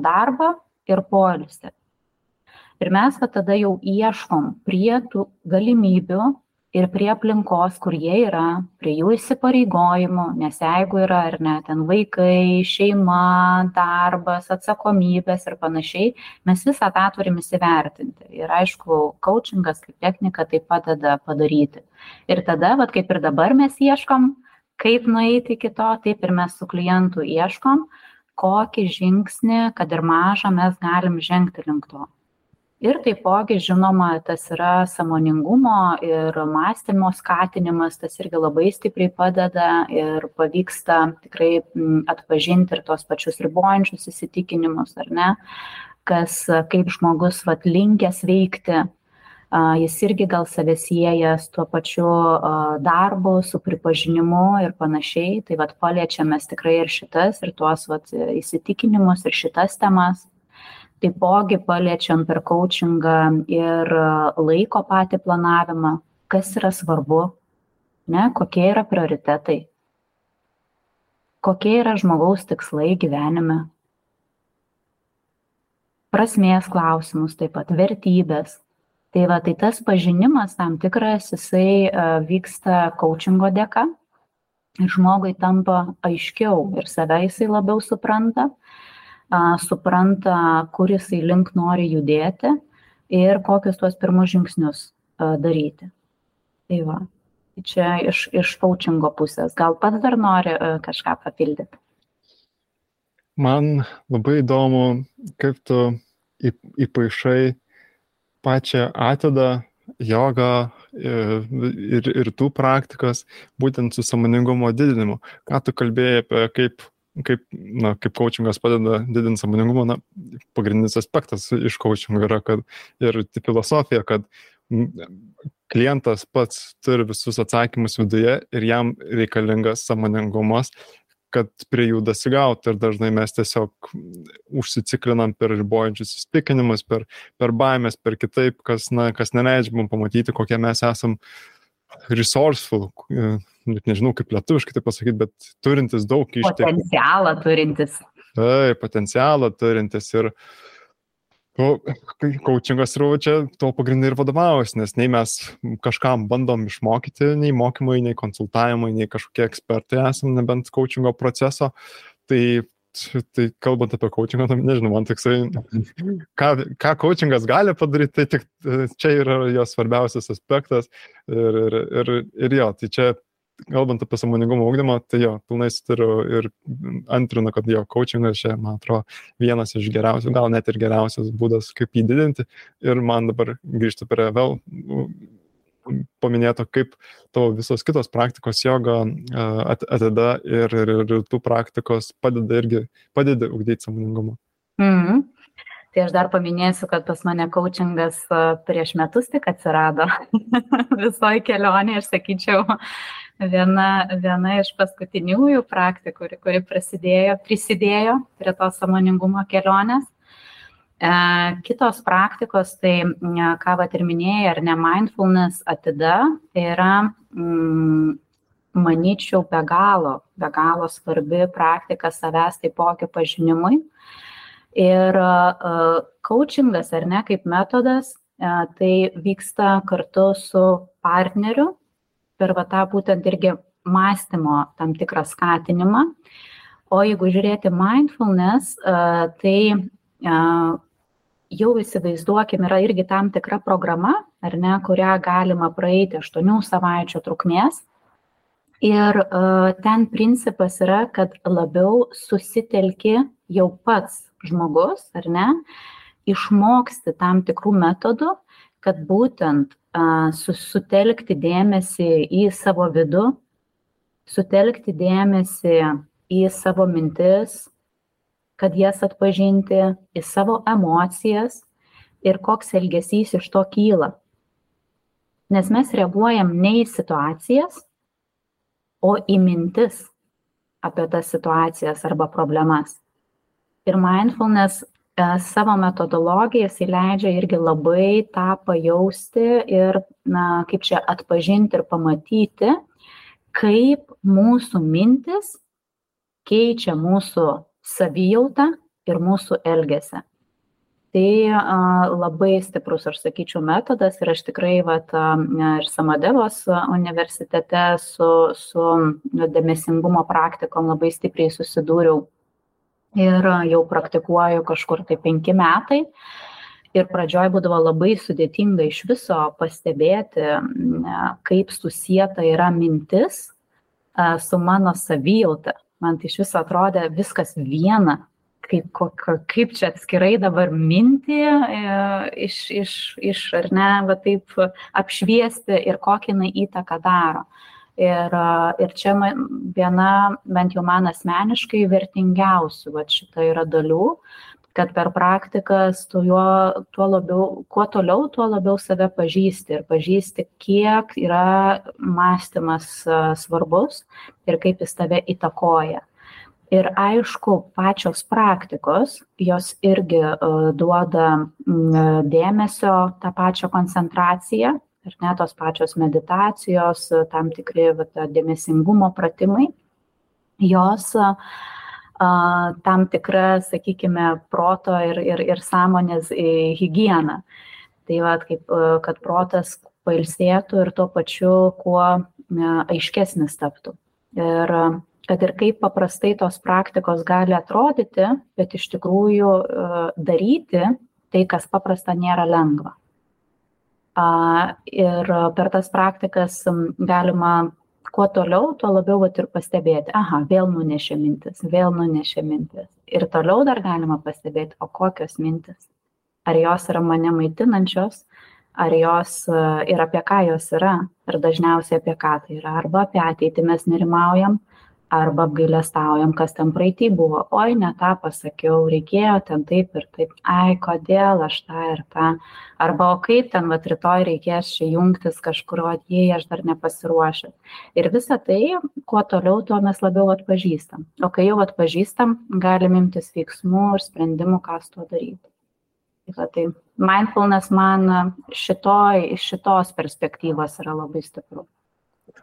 darbą ir poilsį. Ir mes va, tada jau ieškom prie tų galimybių ir prie aplinkos, kur jie yra, prie jų įsipareigojimų, nes jeigu yra ar ne, ten vaikai, šeima, darbas, atsakomybės ir panašiai, mes visą tą turim įsivertinti. Ir aišku, coachingas kaip technika tai padeda padaryti. Ir tada, va, kaip ir dabar mes ieškom, kaip nueiti iki to, taip ir mes su klientu ieškom, kokį žingsnį, kad ir mažą, mes galim žengti link to. Ir taipogi, žinoma, tas yra samoningumo ir mąstymo skatinimas, tas irgi labai stipriai padeda ir pavyksta tikrai atpažinti ir tos pačius ribojančius įsitikinimus, ar ne, kas kaip žmogus vat linkęs veikti jis irgi gal save sieja su tuo pačiu darbu, su pripažinimu ir panašiai. Tai vad paliečiamės tikrai ir šitas, ir tuos vat, įsitikinimus, ir šitas temas. Taipogi paliečiam per coachingą ir laiko patį planavimą, kas yra svarbu, ne, kokie yra prioritetai, kokie yra žmogaus tikslai gyvenime, prasmės klausimus, taip pat vertybės, tai va tai tas pažinimas tam tikras jisai e, vyksta kaučingo dėka ir žmogui tampa aiškiau ir save jisai labiau supranta, supranta, kur jisai link nori judėti ir kokius tuos pirmus žingsnius daryti. Tai va, tai čia iš, iš kaučingo pusės. Gal pats dar nori e, kažką papildyti? Man labai įdomu, kaip tu įpaišai pačią atidą, jogą ir, ir tų praktikas, būtent su samoningumo didinimu. Ką tu kalbėjai apie kaip, kaip, na, kaip coachingas padeda didinti samoningumą, na, pagrindinis aspektas iš coachingo yra, kad ir filosofija, kad klientas pats turi visus atsakymus viduje ir jam reikalingas samoningumas, kad prie jų dasigauti. Ir dažnai mes tiesiog užsiciklinam per ribojančius įstikinimus, per, per baimės, per kitaip, kas, na, kas neleidžia mums pamatyti, kokie mes esam resourceful, e, net nežinau kaip lietuviškai tai pasakyti, bet turintis daug išteklių. Potencialą turintis. Taip, potencialą turintis ir uh, Coachingas ir čia to pagrindai ir vadovaujasi, nes nei mes kažkam bandom išmokyti, nei mokymai, nei konsultavimai, nei kažkokie ekspertai esame, nebent coachingo proceso. Tai, tai kalbant apie coachingą, tai nežinau, man tiksai, ką, ką coachingas gali padaryti, tai tik čia yra jo svarbiausias aspektas. Ir, ir, ir, ir jo, tai čia kalbant apie samoningumo ūkdymą, tai jo, pilnai sutariu ir antrinu, kad jo, coachingas čia, man atrodo, vienas iš geriausių, gal net ir geriausias būdas, kaip jį didinti. Ir man dabar grįžti prie vėl paminėto, kaip tavo visos kitos praktikos joga atida ir, ir, ir tų praktikos padeda irgi, padeda ugdyti samoningumą. -hmm. Tai aš dar paminėsiu, kad pas mane coachingas prieš metus tik atsirado visoji kelionė, aš sakyčiau, viena, viena iš paskutiniųjų praktikų, kuri, kuri prasidėjo, prisidėjo prie to samoningumo kelionės. E, kitos praktikos, tai ką vat ir minėjai, ar ne mindfulness atida, tai yra mm, manyčiau, be galo, be galo svarbi praktika savęs taipogi pažinimui. Ir coachingas, ar ne, kaip metodas, tai vyksta kartu su partneriu per va tą būtent irgi mąstymo tam tikrą skatinimą. O jeigu žiūrėti mindfulness, tai jau įsivaizduokim, yra irgi tam tikra programa, ar ne, kurią galima praeiti 8 savaičių trukmės. Ir uh, ten principas yra, kad labiau susitelki jau pats žmogus, ar ne, išmoksti tam tikrų metodų, kad būtent uh, sutelkti dėmesį į savo vidų, sutelkti dėmesį į savo mintis, kad jas atpažinti, į savo emocijas ir koks elgesys iš to kyla. Nes mes reaguojam ne į situacijas, o į mintis apie tas situacijas arba problemas. Ir mindfulness e, savo metodologijas įleidžia irgi labai tą pajausti ir, na, kaip čia atpažinti ir pamatyti, kaip mūsų mintis keičia mūsų savijautą ir mūsų elgesį. Tai a, labai stiprus, aš sakyčiau, metodas ir aš tikrai vat, a, ir Samadevos universitete su, su dėmesingumo praktikom labai stipriai susidūriau ir jau praktikuoju kažkur tai penki metai. Ir pradžioj būdavo labai sudėtinga iš viso pastebėti, kaip susijęta yra mintis su mano savijauta, man tai iš viso atrodė viskas viena, kaip, kaip čia atskirai dabar mintį e, iš, iš, iš ar ne, va taip apšviesti ir kokį jinai įtaką daro. Ir, ir čia viena, bent jau man asmeniškai, vertingiausių va, šita yra dalių, kad per praktikas tu juo, tuo labiau, kuo toliau, tuo labiau save pažįsti ir pažįsti, kiek yra mąstymas svarbus ir kaip jis tave įtakoja. Ir aišku, pačios praktikos, jos irgi duoda dėmesio tą pačią koncentraciją, ir net tos pačios meditacijos, tam tikri vat, dėmesingumo pratimai, jos uh, tam tikra, sakykime, proto ir, ir, ir sąmonės higieną. Tai va, kaip, kad protas pailsėtų ir tuo pačiu kuo aiškesnis taptų. Ir kad ir kaip paprastai tos praktikos gali atrodyti, bet iš tikrųjų daryti tai, kas paprasta, nėra lengva. Ir per tas praktikas galima kuo toliau, tuo labiau vat, ir pastebėti, aha, vėl nunešė mintis, vėl nunešė mintis. Ir toliau dar galima pastebėti, o kokios mintis. Ar jos yra mane maitinančios, ar jos ir apie ką jos yra. Ir dažniausiai apie ką tai yra. Arba apie ateitį mes nerimaujam, arba apgailestaujam, kas ten praeitį buvo, oi, ne tą pasakiau, reikėjo ten taip ir taip, ai, kodėl aš tą ir tą, arba o kaip ten, va, rytoj reikės čia jungtis kažkur, o jei aš dar nepasiruošęs. Ir visa tai, kuo toliau, tuo mes labiau atpažįstam. O kai jau atpažįstam, galim imtis veiksmų ir sprendimų, ką su tuo daryti. Tai, tai mindfulness man šitoj, iš šitos perspektyvos yra labai stiprus.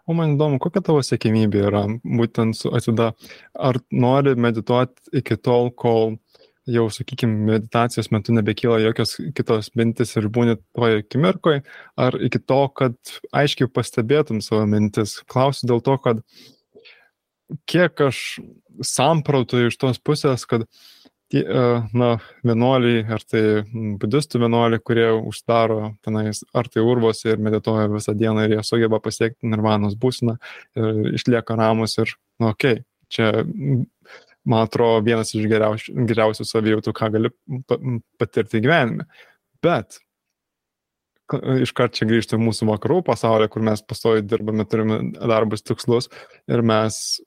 O man įdomu, kokia tavo sėkmybė yra būtent su atida. Ar nori medituoti iki tol, kol jau, sakykime, meditacijos metu nebekyla jokios kitos mintis ir būni toje akimirkoje, ar iki to, kad aiškiai pastebėtum savo mintis. Klausiu dėl to, kad kiek aš samprautu iš tos pusės, kad tie, na, vienuoliai, ar tai budistų vienuoliai, kurie uždaro tenais, ar tai urvose ir medituoja visą dieną ir jie sugeba pasiekti nirvanos būseną ir išlieka ramus ir, na, okei, okay, čia, man atrodo, vienas iš geriausių, geriausių savijautų, ką gali patirti gyvenime. Bet iškart čia grįžti į mūsų vakarų pasaulį, kur mes pastoji dirbame, turime darbus tikslus ir mes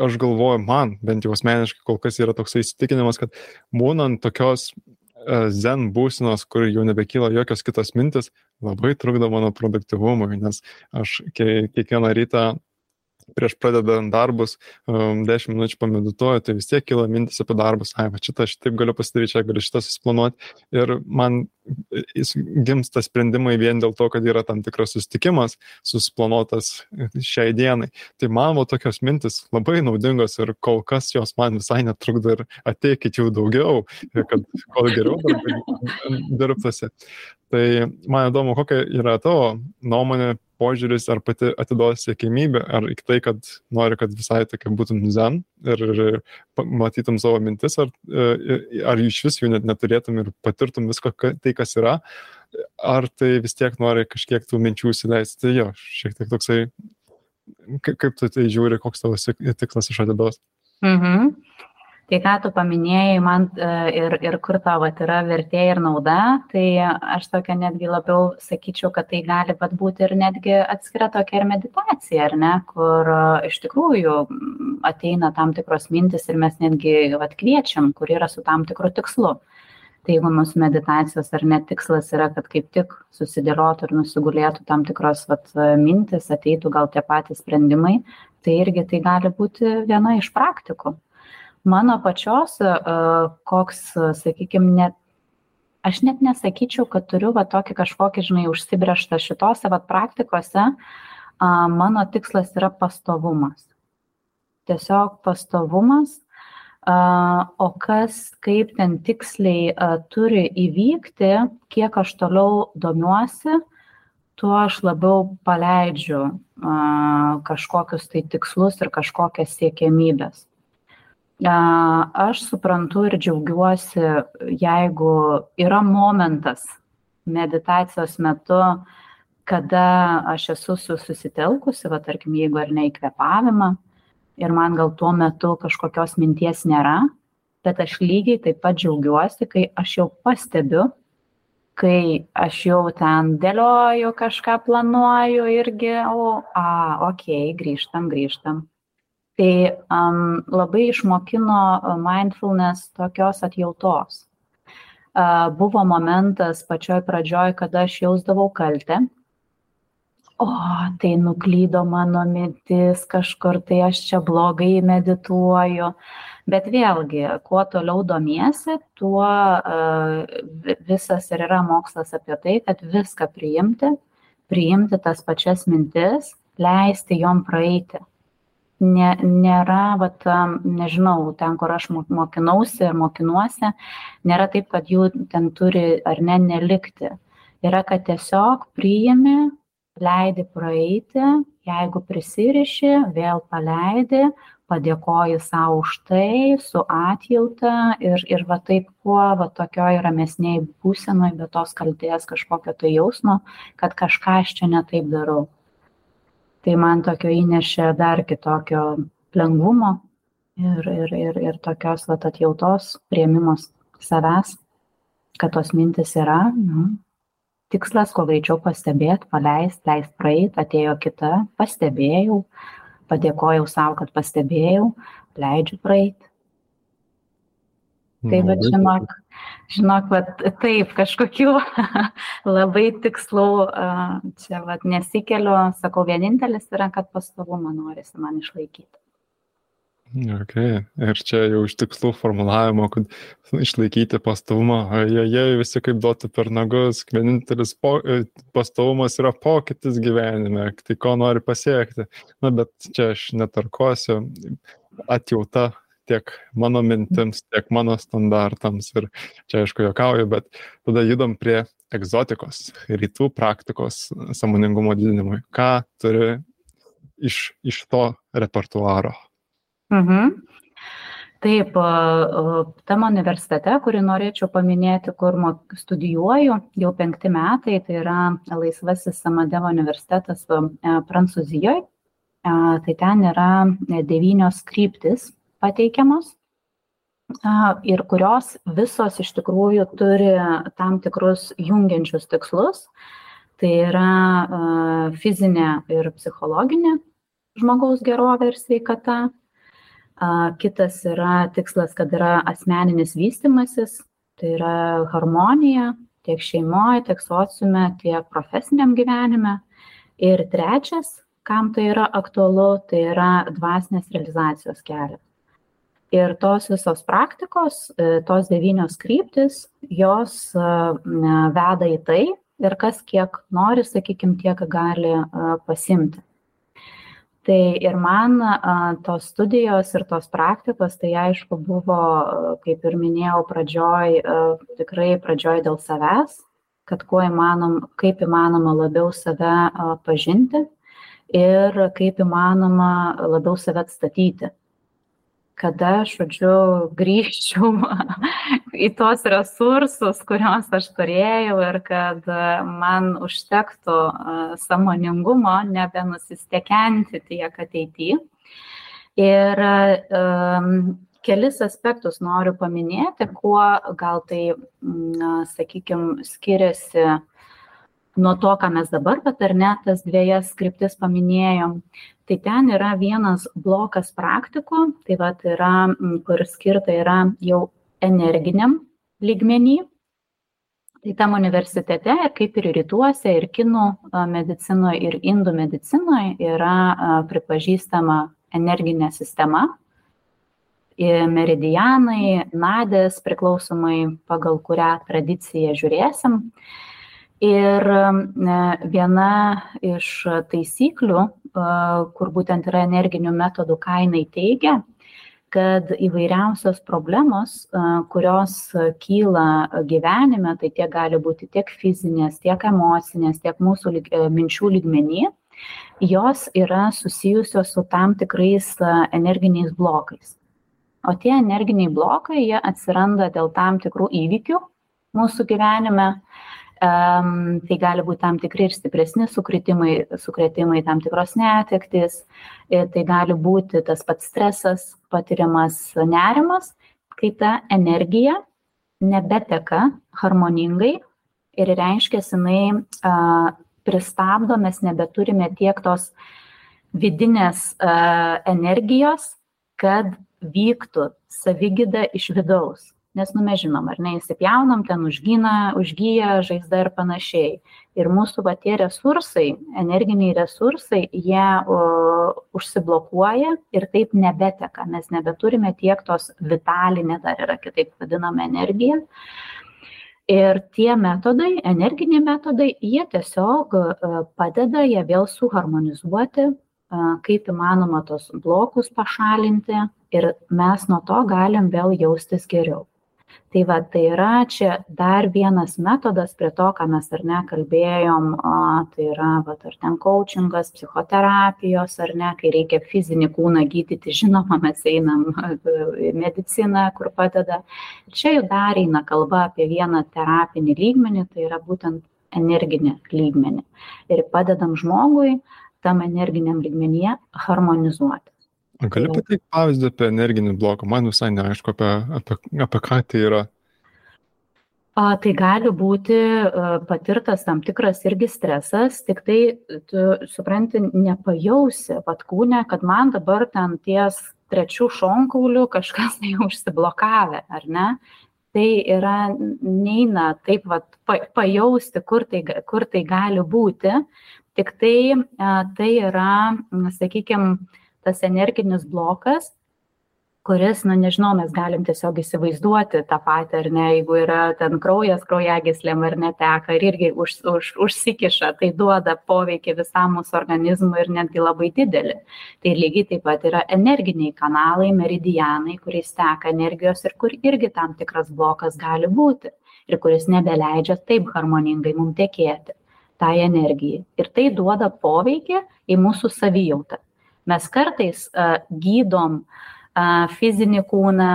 aš galvoju, man bent jau asmeniškai kol kas yra toks įsitikinimas, kad būnant tokios e, zen būsenos, kur jau nebekyla jokios kitos mintis, labai trukdo mano produktivumui, nes aš kiekvieną rytą prieš pradedant darbus, um, 10 minučių pamedituoju, tai vis tiek kyla mintis apie darbus, ai, va šitą aš taip galiu pasidaryti, čia galiu šitą susiplanuoti. Ir man gimsta sprendimai vien dėl to, kad yra tam tikras susitikimas susiplanuotas šiai dienai. Tai man va tokios mintis labai naudingos ir kol kas jos man visai netrukdo ir ateikit jų daugiau, kad kuo geriau dirbtasi. Tai man įdomu, kokia yra tavo nuomonė požiūris, ar pati atiduosi siekimybę, ar į tai, kad nori, kad visai tokia būtum zen ir, ir matytum savo mintis, ar, e, ar iš vis jų net neturėtum ir patirtum visko tai, kas yra, ar tai vis tiek nori kažkiek tų minčių įsileisti. Tai jo, šiek tiek toksai, kaip tu tai žiūri, koks tavo tikslas iš atidos. Mhm. Tai ką tu paminėjai, man e, ir, ir kur tavo yra vertė ir nauda, tai aš tokia netgi labiau sakyčiau, kad tai gali pat būti ir netgi atskira tokia ir meditacija, ar ne, kur e, iš tikrųjų ateina tam tikros mintis ir mes netgi atkviečiam, kur yra su tam tikru tikslu. Tai jeigu mūsų meditacijos ar net tikslas yra, kad kaip tik susidėliotų ir nusigulėtų tam tikros vat, mintis, ateitų gal tie patys sprendimai, tai irgi tai gali būti viena iš praktikų mano pačios, e, koks, sakykime, net, aš net nesakyčiau, kad turiu va tokį kažkokį, žinai, užsibriežtą šitose va praktikose, mano tikslas yra pastovumas. Tiesiog pastovumas, o kas, kaip ten tiksliai turi įvykti, kiek aš toliau domiuosi, tuo aš labiau paleidžiu kažkokius tai tikslus ir kažkokias siekiamybės aš suprantu ir džiaugiuosi, jeigu yra momentas meditacijos metu, kada aš esu susitelkusi, va tarkim, jeigu ar ne įkvepavimą, ir man gal tuo metu kažkokios minties nėra, bet aš lygiai taip pat džiaugiuosi, kai aš jau pastebiu, kai aš jau ten dėlioju, kažką planuoju irgi, o, a, okei, okay, grįžtam, grįžtam tai um, labai išmokino mindfulness tokios atjautos. Uh, buvo momentas pačioj pradžioj, kada aš jausdavau kaltę. O, tai nuklydo mano mintis kažkur, tai aš čia blogai medituoju. Bet vėlgi, kuo toliau domiesi, tuo uh, visas ir yra mokslas apie tai, kad viską priimti, priimti tas pačias mintis, leisti jom praeiti ne, nėra, vat, nežinau, ten, kur aš mokinausi ir mokinuosi, nėra taip, kad jų ten turi ar ne nelikti. Yra, kad tiesiog priimi, leidi praeiti, jeigu prisiriši, vėl paleidi, padėkoji savo už tai, su atjauta ir, ir va taip kuo, va tokioj ramesniai būsenoj, be tos kalties kažkokio tai jausmo, kad kažką aš čia netaip darau tai man tokio įnešė dar kitokio lengvumo ir, ir, ir, ir tokios vat, atjautos, prieimimos savęs, kad tos mintis yra. Nu, tikslas, kuo greičiau pastebėti, paleisti, leisti praeiti, atėjo kita, pastebėjau, padėkojau savo, kad pastebėjau, leidžiu praeiti. Tai va, žinok, žinok, va, taip, kažkokių labai tikslų čia va, nesikeliu, sakau, vienintelis yra, kad pastovumą norisi man išlaikyti. Ok, ir čia jau iš tikslų formulavimo, kad išlaikyti pastovumą, jie, jie visi kaip duoti per nagus, vienintelis po, e, pastovumas yra pokytis gyvenime, tai ko nori pasiekti. Na, bet čia aš netarkosiu, atjauta tiek mano mintims, tiek mano standartams ir čia aišku jokauju, bet tada judam prie egzotikos, rytų praktikos samoningumo didinimui. Ką turi iš, iš to repertuaro? Mhm. Taip, tam universitete, kurį norėčiau paminėti, kur studijuoju jau penkti metai, tai yra Laisvasis Samadevo universitetas Prancūzijoje. Tai ten yra devynios kryptis pateikiamos ir kurios visos iš tikrųjų turi tam tikrus jungiančius tikslus. Tai yra fizinė ir psichologinė žmogaus gerovė ir sveikata. Kitas yra tikslas, kad yra asmeninis vystimasis, tai yra harmonija tiek šeimoje, tiek sociume, tiek profesiniam gyvenime. Ir trečias kam tai yra aktualu, tai yra dvasinės realizacijos kelias. Ir tos visos praktikos, e, tos devynios kryptis, jos e, veda į tai ir kas kiek nori, sakykime, tiek gali e, pasimti. Tai ir man tos studijos ir tos praktikos, tai aišku, buvo, kaip ir minėjau, pradžioj, tikrai pradžioj dėl savęs, kad kuo įmanom, kaip įmanoma labiau save pažinti ir kaip įmanoma labiau save atstatyti. Kada, žodžiu, grįžčiau į tos resursus, kuriuos aš turėjau ir kad man užtektų samoningumo nebenusistekenti tiek ateityje. Ir um, kelis aspektus noriu paminėti, kuo gal tai, sakykime, skiriasi nuo to, ką mes dabar, bet ar ne, tas dviejas skriptis paminėjom. Tai ten yra vienas blokas praktikų, tai va yra, kur skirta yra jau energiniam lygmenį. Tai tam universitete ir kaip ir rytuose, ir kinų medicinoje, ir indų medicinoje yra pripažįstama energinė sistema, meridianai, nadės, priklausomai pagal kurią tradiciją žiūrėsim. Ir e, viena iš taisyklių, e, kur būtent yra energinių metodų, ką jinai teigia, kad įvairiausios problemos, e, kurios kyla gyvenime, tai tiek gali būti tiek fizinės, tiek emocinės, tiek mūsų lyg, minčių lygmenį, jos yra susijusios su tam tikrais energiniais blokais. O tie energiniai blokai, jie atsiranda dėl tam tikrų įvykių mūsų gyvenime. Um, tai gali būti tam tikri ir stipresni sukretimai, sukretimai tam tikros netektis, tai gali būti tas pats stresas, patiriamas nerimas, kai ta energija nebeteka harmoningai ir reiškia, jinai uh, pristabdo, mes nebeturime tiek tos vidinės uh, energijos, kad vyktų savigyda iš vidaus. Nes, nu, mes žinom, ar ne, įsipjaunam, ten užgyna, užgyja žaizda ir panašiai. Ir mūsų va tie resursai, energiniai resursai, jie o, užsiblokuoja ir taip nebeteka. Mes nebeturime tiek tos vitalinė, dar yra kitaip vadinama energija. Ir tie metodai, energiniai metodai, jie tiesiog padeda ją vėl suharmonizuoti, kaip įmanoma tos blokus pašalinti ir mes nuo to galim vėl jaustis geriau. Tai va, tai yra čia dar vienas metodas prie to, ką mes ar ne kalbėjom, o, tai yra, va, ar ten coachingas, psichoterapijos, ar ne, kai reikia fizinį kūną gydyti, žinoma, mes einam į mediciną, kur padeda. Čia jau dar eina kalba apie vieną terapinį lygmenį, tai yra būtent energinį lygmenį. Ir padedam žmogui tam energiniam lygmenyje harmonizuoti. Gali pateikti pavyzdį apie energinį bloką, man visai neaišku, apie, apie, apie ką tai yra. A, tai gali būti patirtas tam tikras irgi stresas, tik tai tu supranti, nepajausi pat kūne, kad man dabar ten ties trečių šonkaulių kažkas tai užsiblokavę, ar ne? Tai yra, neina taip vat, pajausti, kur tai, kur tai gali būti, Tik tai tai yra, sakykime, tas energinis blokas, kuris, na nežinau, mes galim tiesiog įsivaizduoti tą patį, ar ne, jeigu yra ten kraujas, kraujagislėm ar neteka ir irgi už, už, užsikiša, tai duoda poveikį visam mūsų organizmui ir netgi labai didelį. Tai lygiai taip pat yra energiniai kanalai, meridianai, kuriais teka energijos ir kur irgi tam tikras blokas gali būti ir kuris nebeleidžia taip harmoningai mums tekėti tai energijai. Ir tai duoda poveikį į mūsų savijautą. Mes kartais gydom uh, fizinį kūną,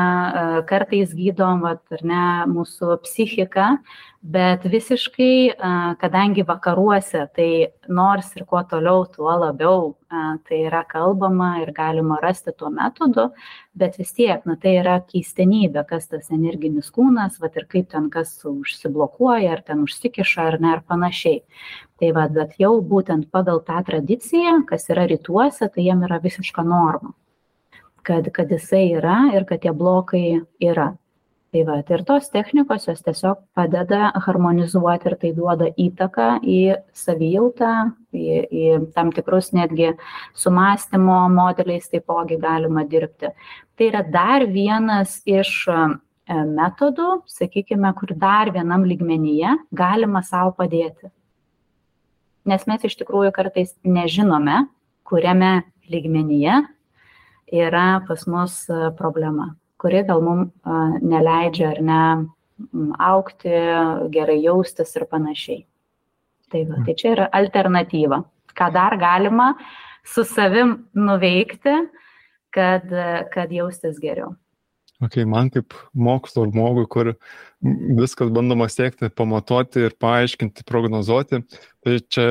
kartais gydom, vat, ar ne, mūsų psichiką, bet visiškai, kadangi vakaruose, tai nors ir kuo toliau, tuo labiau tai yra kalbama ir galima rasti tuo metodu, bet vis tiek, na tai yra keistenybė, kas tas energinis kūnas, va ir kaip ten kas užsiblokuoja, ar ten užsikiša, ar ne, ar panašiai. Tai va, bet jau būtent pagal tą tradiciją, kas yra rytuose, tai jiem yra visiška norma, kad, kad jisai yra ir kad tie blokai yra. Tai va, tai ir tos technikos jos tiesiog padeda harmonizuoti ir tai duoda įtaką į savijautą, į, į tam tikrus netgi sumastymo modeliais taipogi galima dirbti. Tai yra dar vienas iš e, metodų, sakykime, kur dar vienam lygmenyje galima savo padėti. Nes mes iš tikrųjų kartais nežinome, kuriame lygmenyje yra pas mus e, problema kuri gal mums neleidžia ar ne aukti, gerai jaustis ir panašiai. Tai, va, tai čia yra alternatyva. Ką dar galima su savim nuveikti, kad, kad jaustis geriau. Okay, man kaip mokslo žmogui, kur viskas bandoma siekti, pamatuoti ir paaiškinti, prognozuoti, tai čia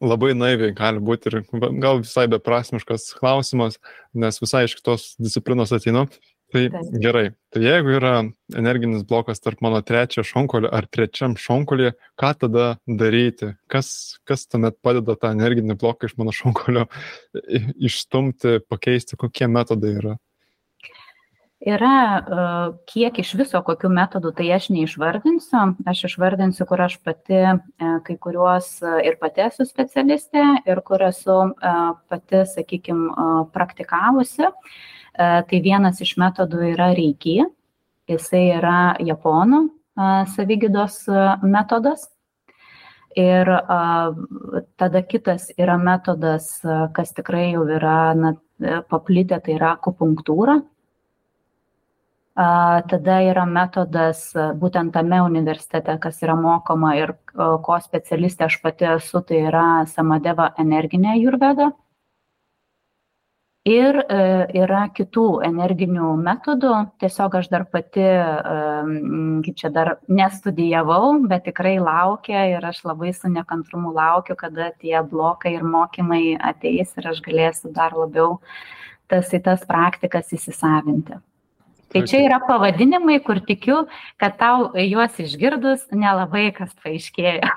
labai naiviai gali būti ir gal visai beprasmiškas klausimas, nes visai iš kitos disciplinos ateinu, Tai gerai, tai jeigu yra energinis blokas tarp mano trečio šonkolio ar trečiam šonkolį, ką tada daryti? Kas, kas tuomet padeda tą energinį bloką iš mano šonkolio išstumti, pakeisti, kokie metodai yra? Yra kiek iš viso kokių metodų, tai aš neišvardinsiu. Aš išvardinsiu, kur aš pati e, kai kuriuos e, ir pati esu specialistė ir kur esu e, pati, sakykime, praktikavusi. E, tai vienas iš metodų yra reiki, jisai yra japonų e, savygydos e, metodas. Ir tada kitas yra metodas, kas tikrai jau yra na, paplitę, tai yra akupunktūra. Tada yra metodas būtent tame universitete, kas yra mokoma ir ko specialistė aš pati esu, tai yra Samadeva energinė jurveda. Ir e, yra kitų energinių metodų tiesiog aš dar pati kaip čia dar nestudijavau bet tikrai laukia ir aš labai su nekantrumu laukiu kada tie blokai ir mokymai ateis ir aš galėsiu dar labiau tas į tas praktikas įsisavinti Tai čia yra pavadinimai, kur tikiu, kad tau juos išgirdus nelabai kas paaiškėja.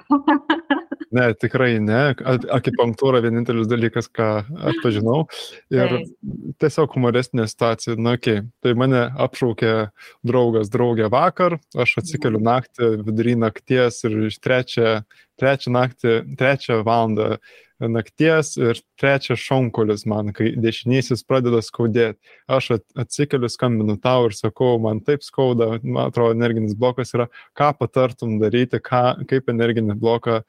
Ne, tikrai ne. Akipunktūra vienintelis dalykas, ką aš pažinau. Ir tai. tiesiog humoristinė situacija. Na, okei, okay. tai mane apšaukė draugas draugė vakar, aš atsikeliu mhm. naktį, vidury nakties ir iš trečią, trečią naktį, trečią valandą nakties ir trečias šonkolis man, kai dešinysis pradeda skaudėti. Aš atsikeliu, skambinu tau ir sakau, man taip skauda, man atrodo, energinis blokas yra, ką patartum daryti, ką, kaip energinį bloką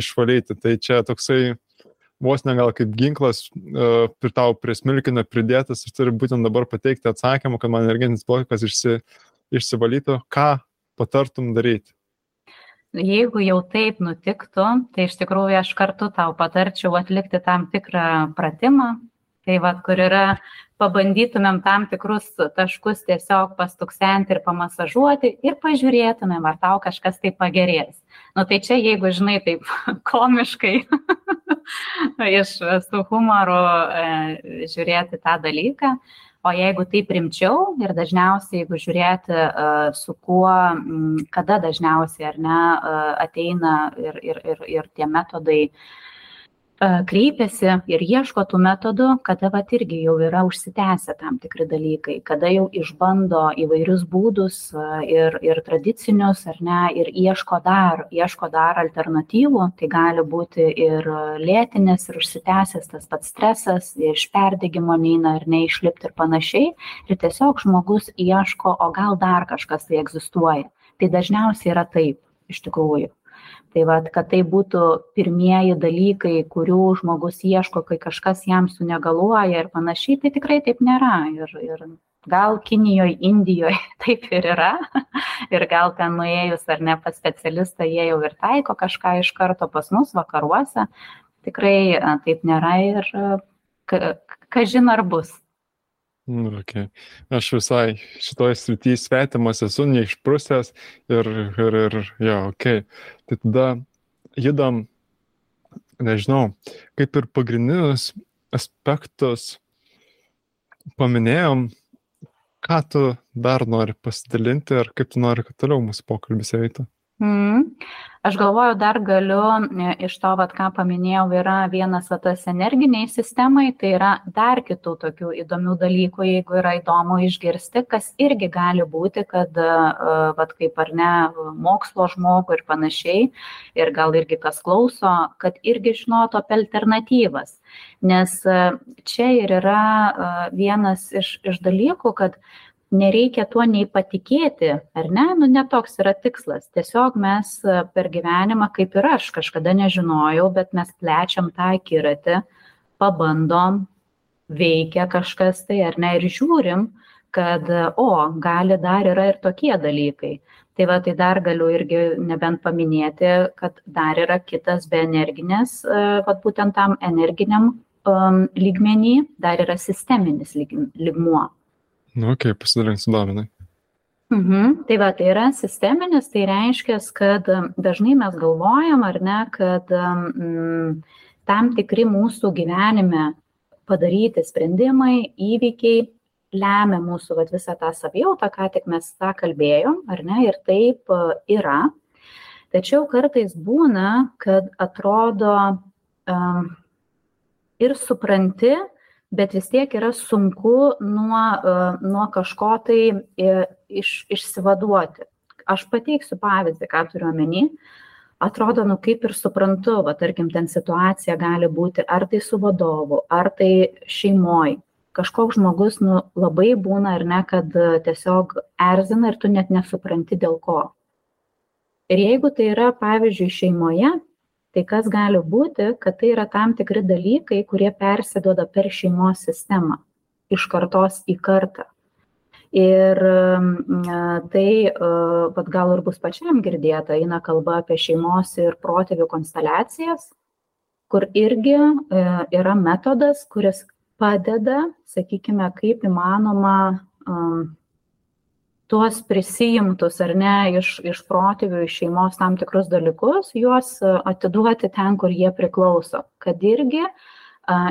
išvalyti. Tai čia toksai vos ne gal kaip ginklas uh, tau prie smilkinio pridėtas ir turi būtent dabar pateikti atsakymą, kad man energetinis blokas išsi, išsivalytų, ką patartum daryti. Jeigu jau taip nutiktų, tai iš tikrųjų aš kartu tau patarčiau atlikti tam tikrą pratimą, tai vad, kur yra pabandytumėm tam tikrus taškus tiesiog pastuksenti ir pamasažuoti ir pažiūrėtumėm, ar tau kažkas tai pagerės. Nu tai čia, jeigu žinai, taip komiškai iš su humoru e, žiūrėti tą dalyką, o jeigu taip rimčiau ir dažniausiai, jeigu žiūrėti, e, su kuo, kada dažniausiai ar ne e, ateina ir, ir, ir, ir tie metodai, kreipiasi ir ieško tų metodų, kada vat irgi jau yra užsitęsę tam tikri dalykai, kada jau išbando įvairius būdus ir, ir tradicinius, ar ne, ir ieško dar, ieško dar alternatyvų, tai gali būti ir lėtinis, ir užsitęsęs tas pats stresas, iš perdėgymo neina ir neišlipti ir panašiai, ir tiesiog žmogus ieško, o gal dar kažkas tai egzistuoja. Tai dažniausiai yra taip, iš tikrųjų tai vat kad tai būtų pirmieji dalykai kurių žmogus ieško kai kažkas jam sunegaluoja ir panašiai tai tikrai taip nėra. Ir ir gal kinijoj indijoj taip ir yra. Ir gal ten nuėjus ar ne pas specialistą jie jau ir taiko kažką iš karto pas mus vakaruose. Tikrai taip nėra ir kažin ar bus Nu, okay. Aš visai šitoje srityje svetimas esu, neišprusęs ir, ir, ir, jo, ok. Tai tada judam, nežinau, kaip ir pagrindinius aspektus paminėjom, ką tu dar nori pasidalinti ir kaip tu nori, kad toliau mūsų pokalbis eitų. Mm. Aš galvoju, dar galiu e, iš to, vat, ką paminėjau, yra vienas va, tas energiniai sistemai, tai yra dar kitų tokių įdomių dalykų, jeigu yra įdomu išgirsti, kas irgi gali būti, kad, e, vat, kaip ar ne, mokslo žmogų ir panašiai, ir gal irgi kas klauso, kad irgi žinotų apie alternatyvas. Nes e, čia ir yra vienas iš, iš dalykų, kad nereikia tuo nei patikėti, ar ne, nu netoks yra tikslas. Tiesiog mes e, per gyvenimą, kaip ir aš, kažkada nežinojau, bet mes plečiam tą akiratį, pabandom, veikia kažkas tai, ar ne, ir žiūrim, kad, o, gali dar yra ir tokie dalykai. Tai va, tai dar galiu irgi nebent paminėti, kad dar yra kitas be energinės, e, va, būtent tam energiniam um, lygmenį, dar yra sisteminis lyg, lygmuo. Nu, ok, pasidalink su Dominai. Mhm. Tai va, tai yra sisteminis, tai reiškia, kad um, dažnai mes galvojam, ar ne, kad mm, tam tikri mūsų gyvenime padaryti sprendimai, įvykiai lemia mūsų vat, visą tą savijautą, ką tik mes tą kalbėjom, ar ne, ir taip uh, yra. Tačiau kartais būna, kad atrodo um, ir supranti, bet vis tiek yra sunku nuo, e, nuo kažko tai e, iš, išsivaduoti. Aš pateiksiu pavyzdį, ką turiu omeny. Atrodo, nu kaip ir suprantu, va, tarkim, ten situacija gali būti ar tai su vadovu, ar tai šeimoji. Kažkoks žmogus nu, labai būna ir ne, kad tiesiog erzina ir tu net nesupranti dėl ko. Ir jeigu tai yra, pavyzdžiui, šeimoje, tai kas gali būti kad tai yra tam tikri dalykai kurie persiduoda per šeimos sistemą iš kartos į kartą. Ir tai vat gal ir bus pačiam girdėta eina kalba apie šeimos ir protėvių konsteliacijas kur irgi e, yra metodas kuris padeda sakykime kaip įmanoma tuos prisiimtus ar ne iš iš protėvių iš šeimos tam tikrus dalykus juos e, atiduoti ten kur jie priklauso kad irgi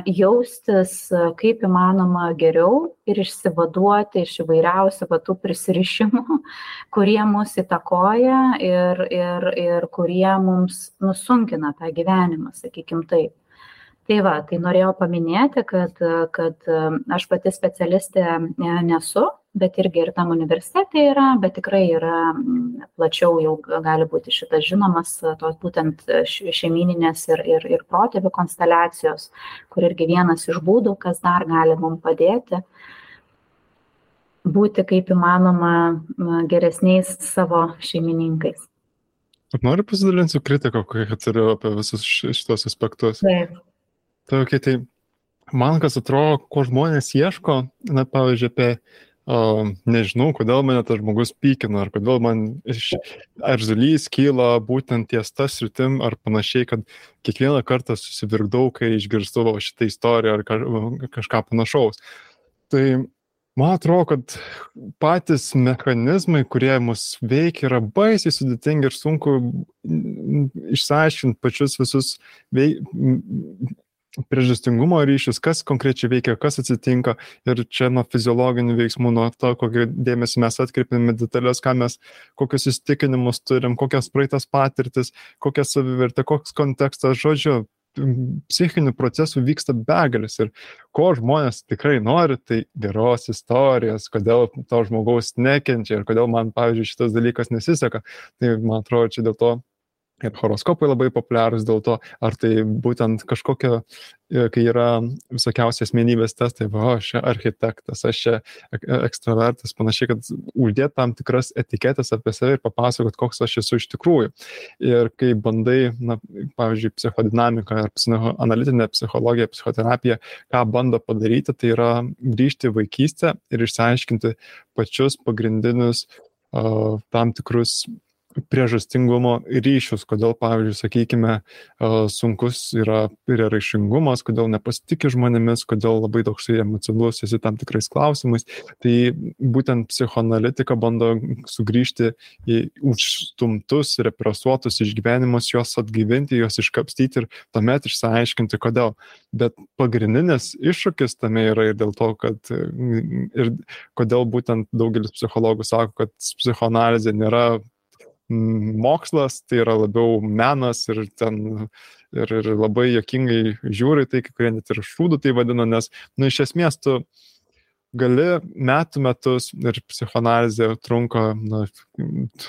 jaustis e, kaip įmanoma geriau ir išsivaduoti iš įvairiausių va tų prisirišimų kurie mus įtakoja ir ir ir kurie mums nusunkina tą gyvenimą sakykim taip. Tai va tai norėjau paminėti kad kad e, aš pati specialistė nesu bet irgi ir tam universitete yra, bet tikrai yra plačiau jau gali būti šitas žinomas, tos būtent šeimininės ir, ir, ir protėvių konsteliacijos, kur irgi vienas iš būdų, kas dar gali mums padėti būti kaip įmanoma geresniais savo šeimininkais. Noriu pasidalinti su kritiko, kokią turiu apie visus šitos aspektus? Taip. Tai, okay, tai man kas atrodo, ko žmonės ieško, na, pavyzdžiui, apie o, nežinau, kodėl mane tas žmogus pykina, ar kodėl man erzulys kyla būtent ties tas rytim, ar panašiai, kad kiekvieną kartą susivirkdau, kai išgirstu šitą istoriją ar kažką panašaus. Tai man atrodo, kad patys mechanizmai, kurie mus veikia, yra baisiai sudėtingi ir sunku išsiaiškinti pačius visus veik, priežastingumo ryšius, kas konkrečiai veikia, kas atsitinka ir čia nuo fiziologinių veiksmų, nuo to, kokį dėmesį mes atkreipiame detalės, ką mes, kokius įstikinimus turim, kokias praeitas patirtis, kokia savivertė, koks kontekstas, žodžiu, psichinių procesų vyksta begalis ir ko žmonės tikrai nori, tai geros istorijos, kodėl to žmogaus nekenčia ir kodėl man, pavyzdžiui, šitas dalykas nesiseka. Tai man atrodo, čia dėl to ir horoskopai labai populiarūs dėl to, ar tai būtent kažkokia, e, kai yra visokiausi asmenybės testai, va, aš čia architektas, aš čia ekstravertas, panašiai, kad uždėt tam tikras etiketės apie save ir papasakot, koks aš esu iš tikrųjų. Ir kai bandai, na, pavyzdžiui, psichodinamiką ar psichoanalitinę psichologiją, psichoterapiją, ką bando padaryti, tai yra grįžti į vaikystę ir išsiaiškinti pačius pagrindinius uh, tam tikrus priežastingumo ryšius, kodėl, pavyzdžiui, sakykime, sunkus yra prieraišingumas, kodėl nepasitikė žmonėmis, kodėl labai toksai emocionalus esi tam tikrais klausimais. Tai būtent psichoanalitika bando sugrįžti į užstumtus, represuotus išgyvenimus, juos atgyvinti, juos iškapstyti ir tuomet išsiaiškinti, kodėl. Bet pagrindinis iššūkis tame yra ir dėl to, kad ir kodėl būtent daugelis psichologų sako, kad psichoanalizė nėra mokslas, tai yra labiau menas ir ten ir, ir labai jokingai žiūri tai, kai kurie net ir šūdų tai vadina, nes, nu, iš esmės tu gali metų metus ir psichoanalizė trunka na,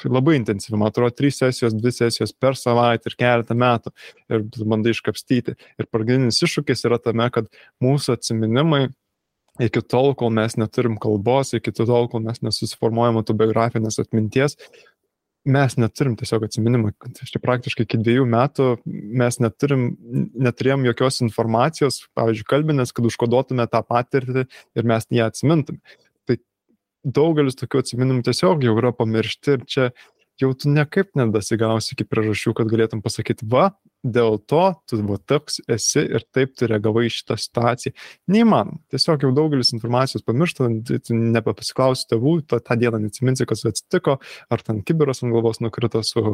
labai intensyviai, man atrodo, trys sesijos, dvi sesijos per savaitę ir keletą metų ir bandai iškapstyti. Ir pagrindinis iššūkis yra tame, kad mūsų atminimai iki tol, kol mes neturim kalbos, iki tol, kol mes nesusiformuojame tų biografinės atminties, mes neturim tiesiog atsiminimų. Štai praktiškai iki dviejų metų mes neturim, neturėjom jokios informacijos, pavyzdžiui, kalbinės, kad užkoduotume tą patirtį ir mes ją atsimintume. Tai daugelis tokių atsiminimų tiesiog jau yra pamiršti ir čia jau tu nekaip nedasigausi iki priežasčių, kad galėtum pasakyti, va, dėl to tu va toks esi ir taip tu reagavai šitą situaciją. Neįmanoma. Tiesiog jau daugelis informacijos pamiršta, tu nebepasiklausi tėvų, tą, tą dieną neatsiminsi, kas atsitiko, ar ten kiberas ant galvos nukrito su,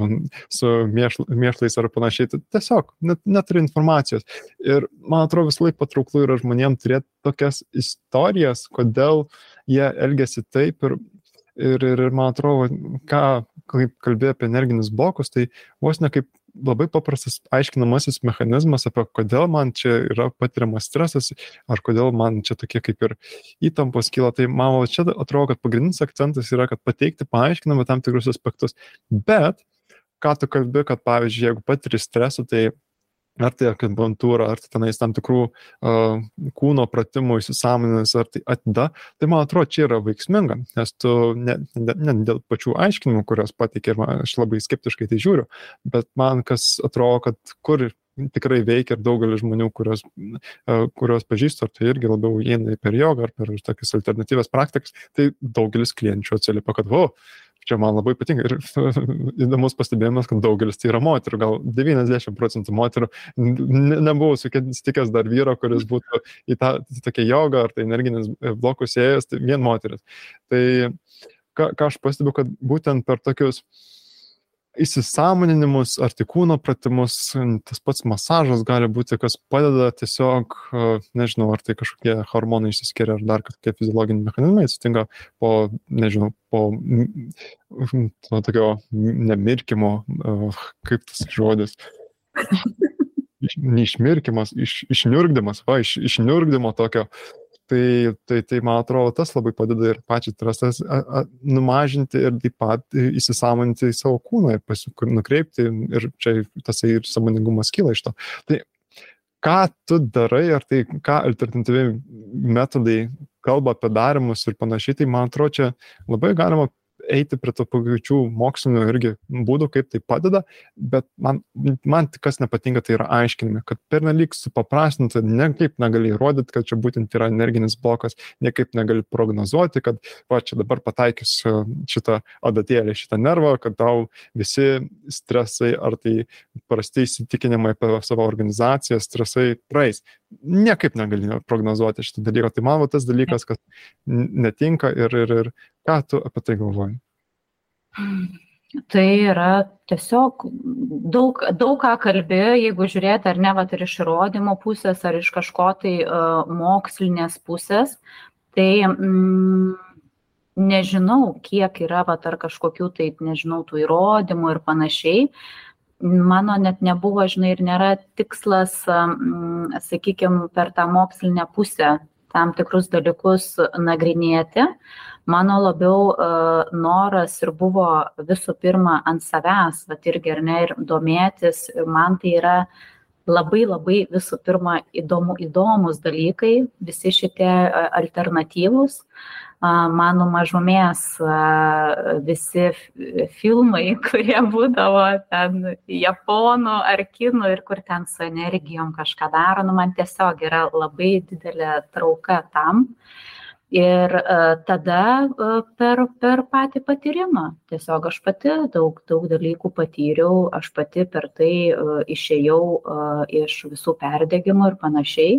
su mėšl, mėšlais ar panašiai. Tu tiesiog net, neturi informacijos. Ir man atrodo vis laik patrauklu yra žmonėms turėti tokias istorijas, kodėl jie elgesi taip ir Ir, ir, ir man atrodo, ką, kaip kalbėjai apie energinius blokus, tai vos ne kaip labai paprastas aiškinamasis mechanizmas, apie kodėl man čia yra patiriamas stresas, ar kodėl man čia tokie kaip ir įtampos kyla. Tai man čia atrodo, kad pagrindinis akcentas yra, kad pateikti paaiškinamą tam tikrus aspektus. Bet, ką tu kalbi, kad pavyzdžiui, jeigu patiri stresą, tai ar tai akupunktūra, ar tai tenais tam tikrų uh, kūno pratimų įsisamoninės, ar tai atida, tai man atrodo, čia yra veiksminga, nes tu ne, ne, ne dėl pačių aiškinimų, kurios patikė ir man, aš labai skeptiškai tai žiūriu, bet man kas atrodo, kad kur tikrai veikia ir daugelis žmonių, kurios, uh, kurios pažįstu, ar tai irgi labiau įeina per jogą ar per tokias alternatyvas praktikas, tai daugelis klienčių atsiliepia, kad, o, čia man labai patinka. Ir įdomus pastebėjimas, kad daugelis tai yra moterų, gal 90 procentų moterų. Nebuvau sutikęs dar vyro, kuris būtų į tą tokią jogą ar tai energinis blokus ėjęs, tai vien moteris. Tai ką, ką aš pastebiu, kad būtent per tokius įsisamoninimus ar tik kūno pratimus, tas pats masažas gali būti, kas padeda tiesiog, nežinau, ar tai kažkokie hormonai išsiskiria, ar dar kažkokie fiziologiniai mechanizmai atsitinka po, nežinau, po to tokio nemirkimo, kaip tas žodis. Iš, neišmirkimas, iš, išniurgdimas, va, iš, išniurgdimo tokio, Tai, tai, tai man atrodo, tas labai padeda ir pačiai trasas numažinti ir taip pat įsisamoninti savo kūną ir pasikur, nukreipti ir čia tas ir samoningumas kyla iš to. Tai ką tu darai, ar tai ką alternatyviai metodai kalba apie darimus ir panašiai, tai man atrodo, čia labai galima eiti prie to pačių mokslinių irgi būdų, kaip tai padeda, bet man, man kas nepatinka, tai yra aiškinimai, kad pernelyg supaprastinti, nekaip negali įrodyti, kad čia būtent yra energinis blokas, nekaip negali prognozuoti, kad va čia dabar pataikysiu šitą adatėlį, šitą nervą, kad tau visi stresai ar tai prasti įsitikinimai apie savo organizaciją, stresai praeis. Niekaip negali prognozuoti šitą dalyką. Tai man va tas dalykas, kas netinka ir, ir, ir ką tu apie tai galvoji? Tai yra tiesiog daug, daug ką kalbėjo, jeigu žiūrėti ar ne, va, ir iš įrodymo pusės, ar iš kažko tai uh, mokslinės pusės, tai mm, nežinau, kiek yra, va, ar kažkokių tai, nežinau, tų įrodymų ir panašiai. Mano net nebuvo, žinai, ir nėra tikslas, um, sakykime, per tą mokslinę pusę tam tikrus dalykus nagrinėti. Mano labiau uh, noras ir buvo visų pirma ant savęs, bet irgi ar ne, ir domėtis, man tai yra labai labai visų pirma įdomu, įdomus dalykai, visi šitie alternatyvus. Mano mažumės visi filmai, kurie būdavo ten japonų ar kinų ir kur ten su energijom kažką daro, nu man tiesiog yra labai didelė trauka tam. Uh, ir e, tada e, per per patį patyrimą. Tiesiog aš pati daug daug dalykų patyriau aš pati per tai e, išėjau iš visų perdegimų ir panašiai.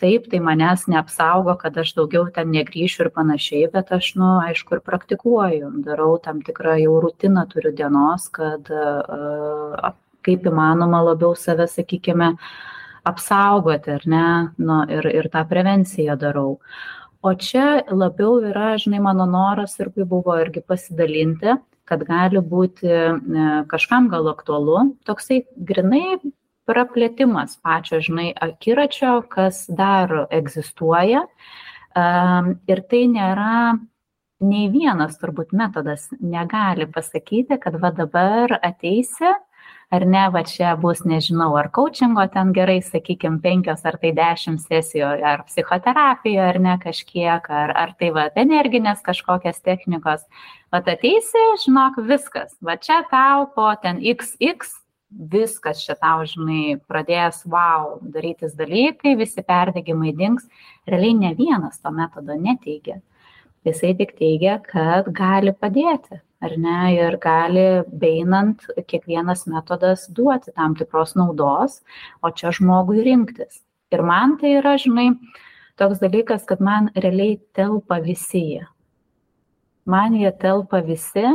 Taip tai manęs neapsaugo kad aš daugiau ten negrįšiu ir panašiai bet aš nu aišku ir praktikuoju. Darau tam tikrą jau rutiną turiu dienos kad kaip įmanoma labiau save sakykime apsaugoti, ar ne, nu, ir, ir tą prevenciją darau. O čia labiau yra, žinai, mano noras irgi buvo irgi pasidalinti, kad gali būti kažkam gal aktualu, toksai grinai praplėtimas pačio, žinai, akiračio, kas dar egzistuoja. Ir tai nėra nei vienas turbūt metodas negali pasakyti, kad va dabar ateisi, ar ne, va čia bus, nežinau, ar coachingo ten gerai, sakykime, penkios ar tai dešimt sesijų, ar psichoterapija, ar ne kažkiek, ar, ar tai va energinės kažkokias technikos. Va ateisi, žinok, viskas. Va čia tau po ten XX viskas čia tau, žinai, pradės, wow, darytis dalykai, visi perdėgymai dings. Realiai ne vienas to metodo neteigia. Jisai tik teigia, kad gali padėti, ar ne, ir gali beinant kiekvienas metodas duoti tam tikros naudos, o čia žmogui rinktis. Ir man tai yra, žinai, toks dalykas, kad man realiai telpa visi jie. Man jie telpa visi,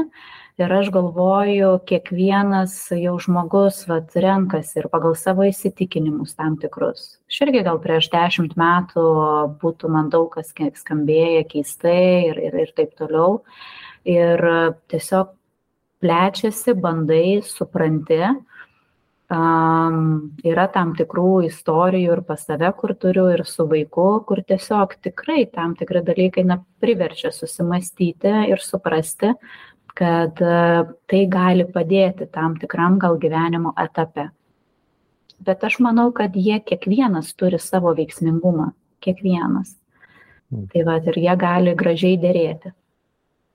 ir aš galvoju kiekvienas jau žmogus vat renkasi ir pagal savo įsitikinimus tam tikrus aš irgi gal prieš dešimt metų būtų man daug kas skambėję keistai ir ir ir taip toliau ir tiesiog plečiasi bandai supranti Um, yra tam tikrų istorijų ir pas save, kur turiu, ir su vaiku, kur tiesiog tikrai tam tikri dalykai na, priverčia susimastyti ir suprasti, kad e, tai gali padėti tam tikram gal gyvenimo etape. Bet aš manau, kad jie kiekvienas turi savo veiksmingumą, kiekvienas. Mm. Tai va, ir jie gali gražiai dėrėti.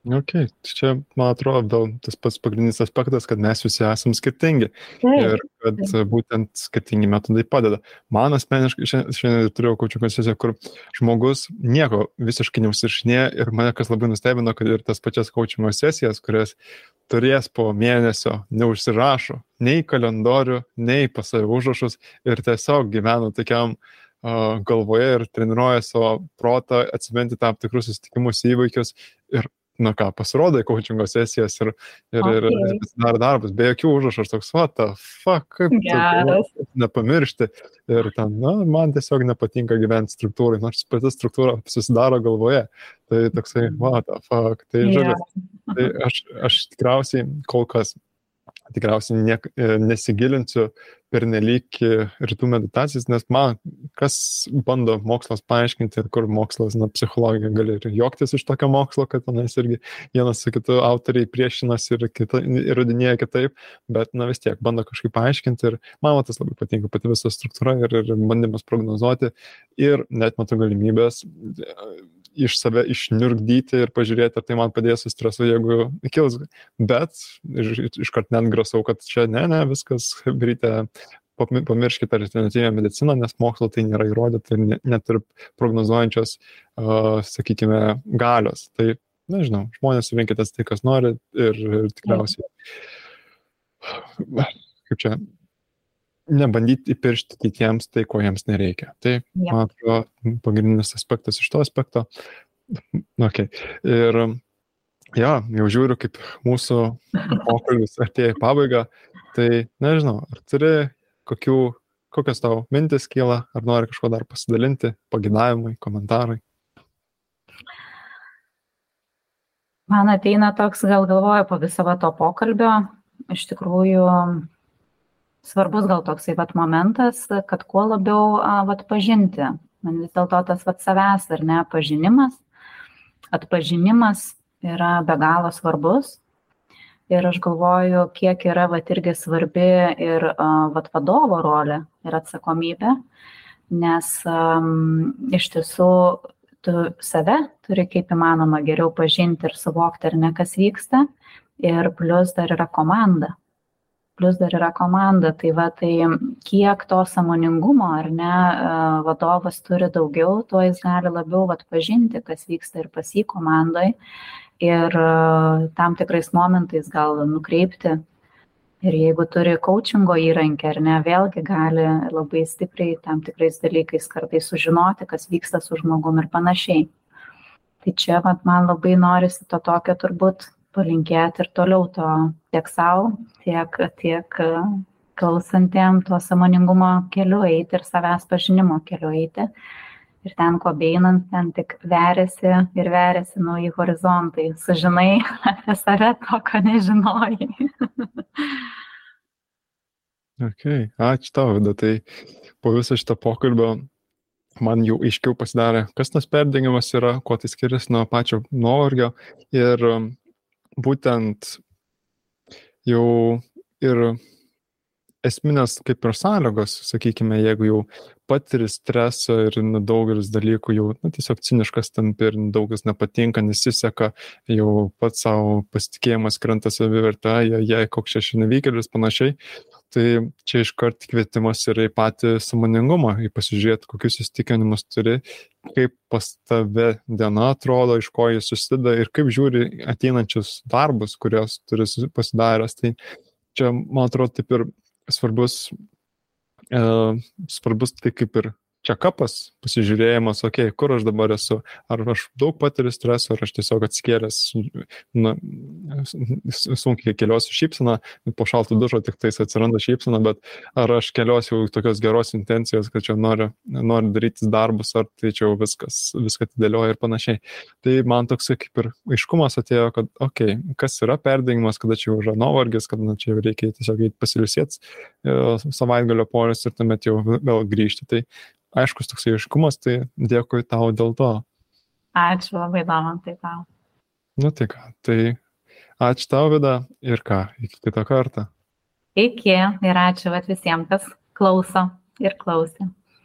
Ok, tai čia, man atrodo, tas pats pagrindinis aspektas, kad mes visi esame skirtingi taip, ir kad taip. būtent skirtingi metodai padeda. Man asmeniškai šiandien, turėjau kočių sesiją, kur žmogus nieko visiškai neusišinė ir mane kas labai nustebino, kad ir tas pačias kočių sesijas, kurias turės po mėnesio, neužsirašo nei kalendorių, nei pas save užrašus ir tiesiog gyvena tokiam galvoje ir treniruoja savo protą, atsiminti tam tikrus susitikimus įvykius ir na ką, pasirodo į coachingo sesijas ir, ir, okay. ir pasidaro darbas, be jokių užrašų, aš toks, what the fuck, kaip tu, nepamiršti. Ir ten, na, man tiesiog nepatinka gyventi struktūrai, nors pati struktūra susidaro galvoje. Tai toksai, what the fuck. Tai, yeah. žodžiu, tai aš, aš tikriausiai kol kas tikriausiai niek, e, nesigilinsiu per nelik rytų meditacijas, nes man kas bando mokslas paaiškinti ir kur mokslas, na, psichologija gali ir juoktis iš tokio mokslo, kad tenais irgi vienas su kitu autoriai priešinasi ir įrodinėja kitaip, bet, na, vis tiek bando kažkaip paaiškinti ir man tas labai patinka pati visa struktūra ir, ir bandymas prognozuoti ir net matau galimybės iš save išnirgdyti ir pažiūrėti, ar tai man padės su stresu, jeigu kils. Bet iš, iškart net grasau, kad čia ne, ne, viskas, ryte pamirškite alternatyvę mediciną, nes mokslo tai nėra įrodyta ir net ir prognozuojančios, uh, sakykime, galios. Tai, nežinau, žmonės rinkitės tai, kas nori ir, ir tikriausiai, kaip čia, nebandyti įpiršti kitiems tai, ko jiems nereikia. Tai, ja. man atrodo, pagrindinis aspektas iš to aspekto. Okay. Ir ja, jau žiūriu, kaip mūsų pokalbis atėjo į pabaigą. Tai nežinau, ar turi kokių, kokios tavo mintis kyla, ar nori kažko dar pasidalinti, pagidavimai, komentarai. Man ateina toks, gal galvoju po viso to pokalbio, iš tikrųjų svarbus gal toksai vat momentas, kad kuo labiau vat pažinti. Man vis dėlto tas vat savęs ar ne pažinimas, atpažinimas yra be galo svarbus. Ir aš galvoju, kiek yra vat irgi svarbi ir vat vadovo rolė ir atsakomybė, nes um, iš tiesų tu save turi kaip įmanoma geriau pažinti ir suvokti, ar ne kas vyksta. Ir plus dar yra komanda plius dar yra komanda. Tai va tai kiek to sąmoningumo ar ne e, vadovas turi daugiau tuo jis gali labiau vat pažinti kas vyksta ir pas jį komandoj. Ir e, tam tikrais momentais gal nukreipti. Ir jeigu turi coachingo įrankį ar ne vėlgi gali labai stipriai tam tikrais dalykais kartais sužinoti kas vyksta su žmogum ir panašiai. Tai čia vat man labai norisi to tokio turbūt palinkėti ir toliau to tiek sau, tiek, tiek klausantiem to samoningumo keliu eiti ir savęs pažinimo keliu eiti. ir ten ko beinant, ten tik veriasi ir veriasi nauji horizontai. Sužinai apie save to, ko nežinojai. ok, ačiū tau, Vida. Tai po viso šito pokalbio man jau aiškiau pasidarė, kas tas perdengimas yra, kuo tai skiriasi nuo pačio nuovargio. Ir būtent jau ir esminės kaip ir sąlygos, sakykime, jeigu jau patiri stresą ir daugelis dalykų jau nu, tiesiog ciniškas tampi ir daugas nepatinka, nesiseka, jau pats savo pasitikėjimas krenta savivertę, jei, jei koks čia nevykėlis panašiai, tai čia iškart kvietimas yra į patį samoningumą, į pasižiūrėti, kokius įstikinimus turi, kaip pas tave diena atrodo, iš ko jis susideda ir kaip žiūri ateinančius darbus, kuriuos turi pasidaręs. Tai čia, man atrodo, taip ir svarbus, svarbus tai kaip ir čekapas, pasižiūrėjimas, okei, okay, kur aš dabar esu, ar aš daug patiriu streso, ar aš tiesiog atskėlęs, na, sunkiai keliosiu šypsaną, po šalto dušo tik tais atsiranda šypsana, bet ar aš keliosiu tokios geros intencijos, kad čia noriu, noriu daryti darbus, ar tai čia jau viskas, viską atidėlioja ir panašiai. Tai man toksai kaip ir aiškumas atėjo, kad, okei, okay, kas yra perdengimas, kada čia jau yra nuovargis, kad na, čia jau reikia tiesiog eiti pasilisėti e, savaitgalio poris ir tuomet jau vėl grįžti. Tai aiškus toks aiškumas, tai dėkui tau dėl to. Ačiū labai, Damantai, tau. Nu tai ką, tai ačiū tau, Vida, ir ką, iki kito karto. Iki ir ačiū visiems, kas klauso ir klausė.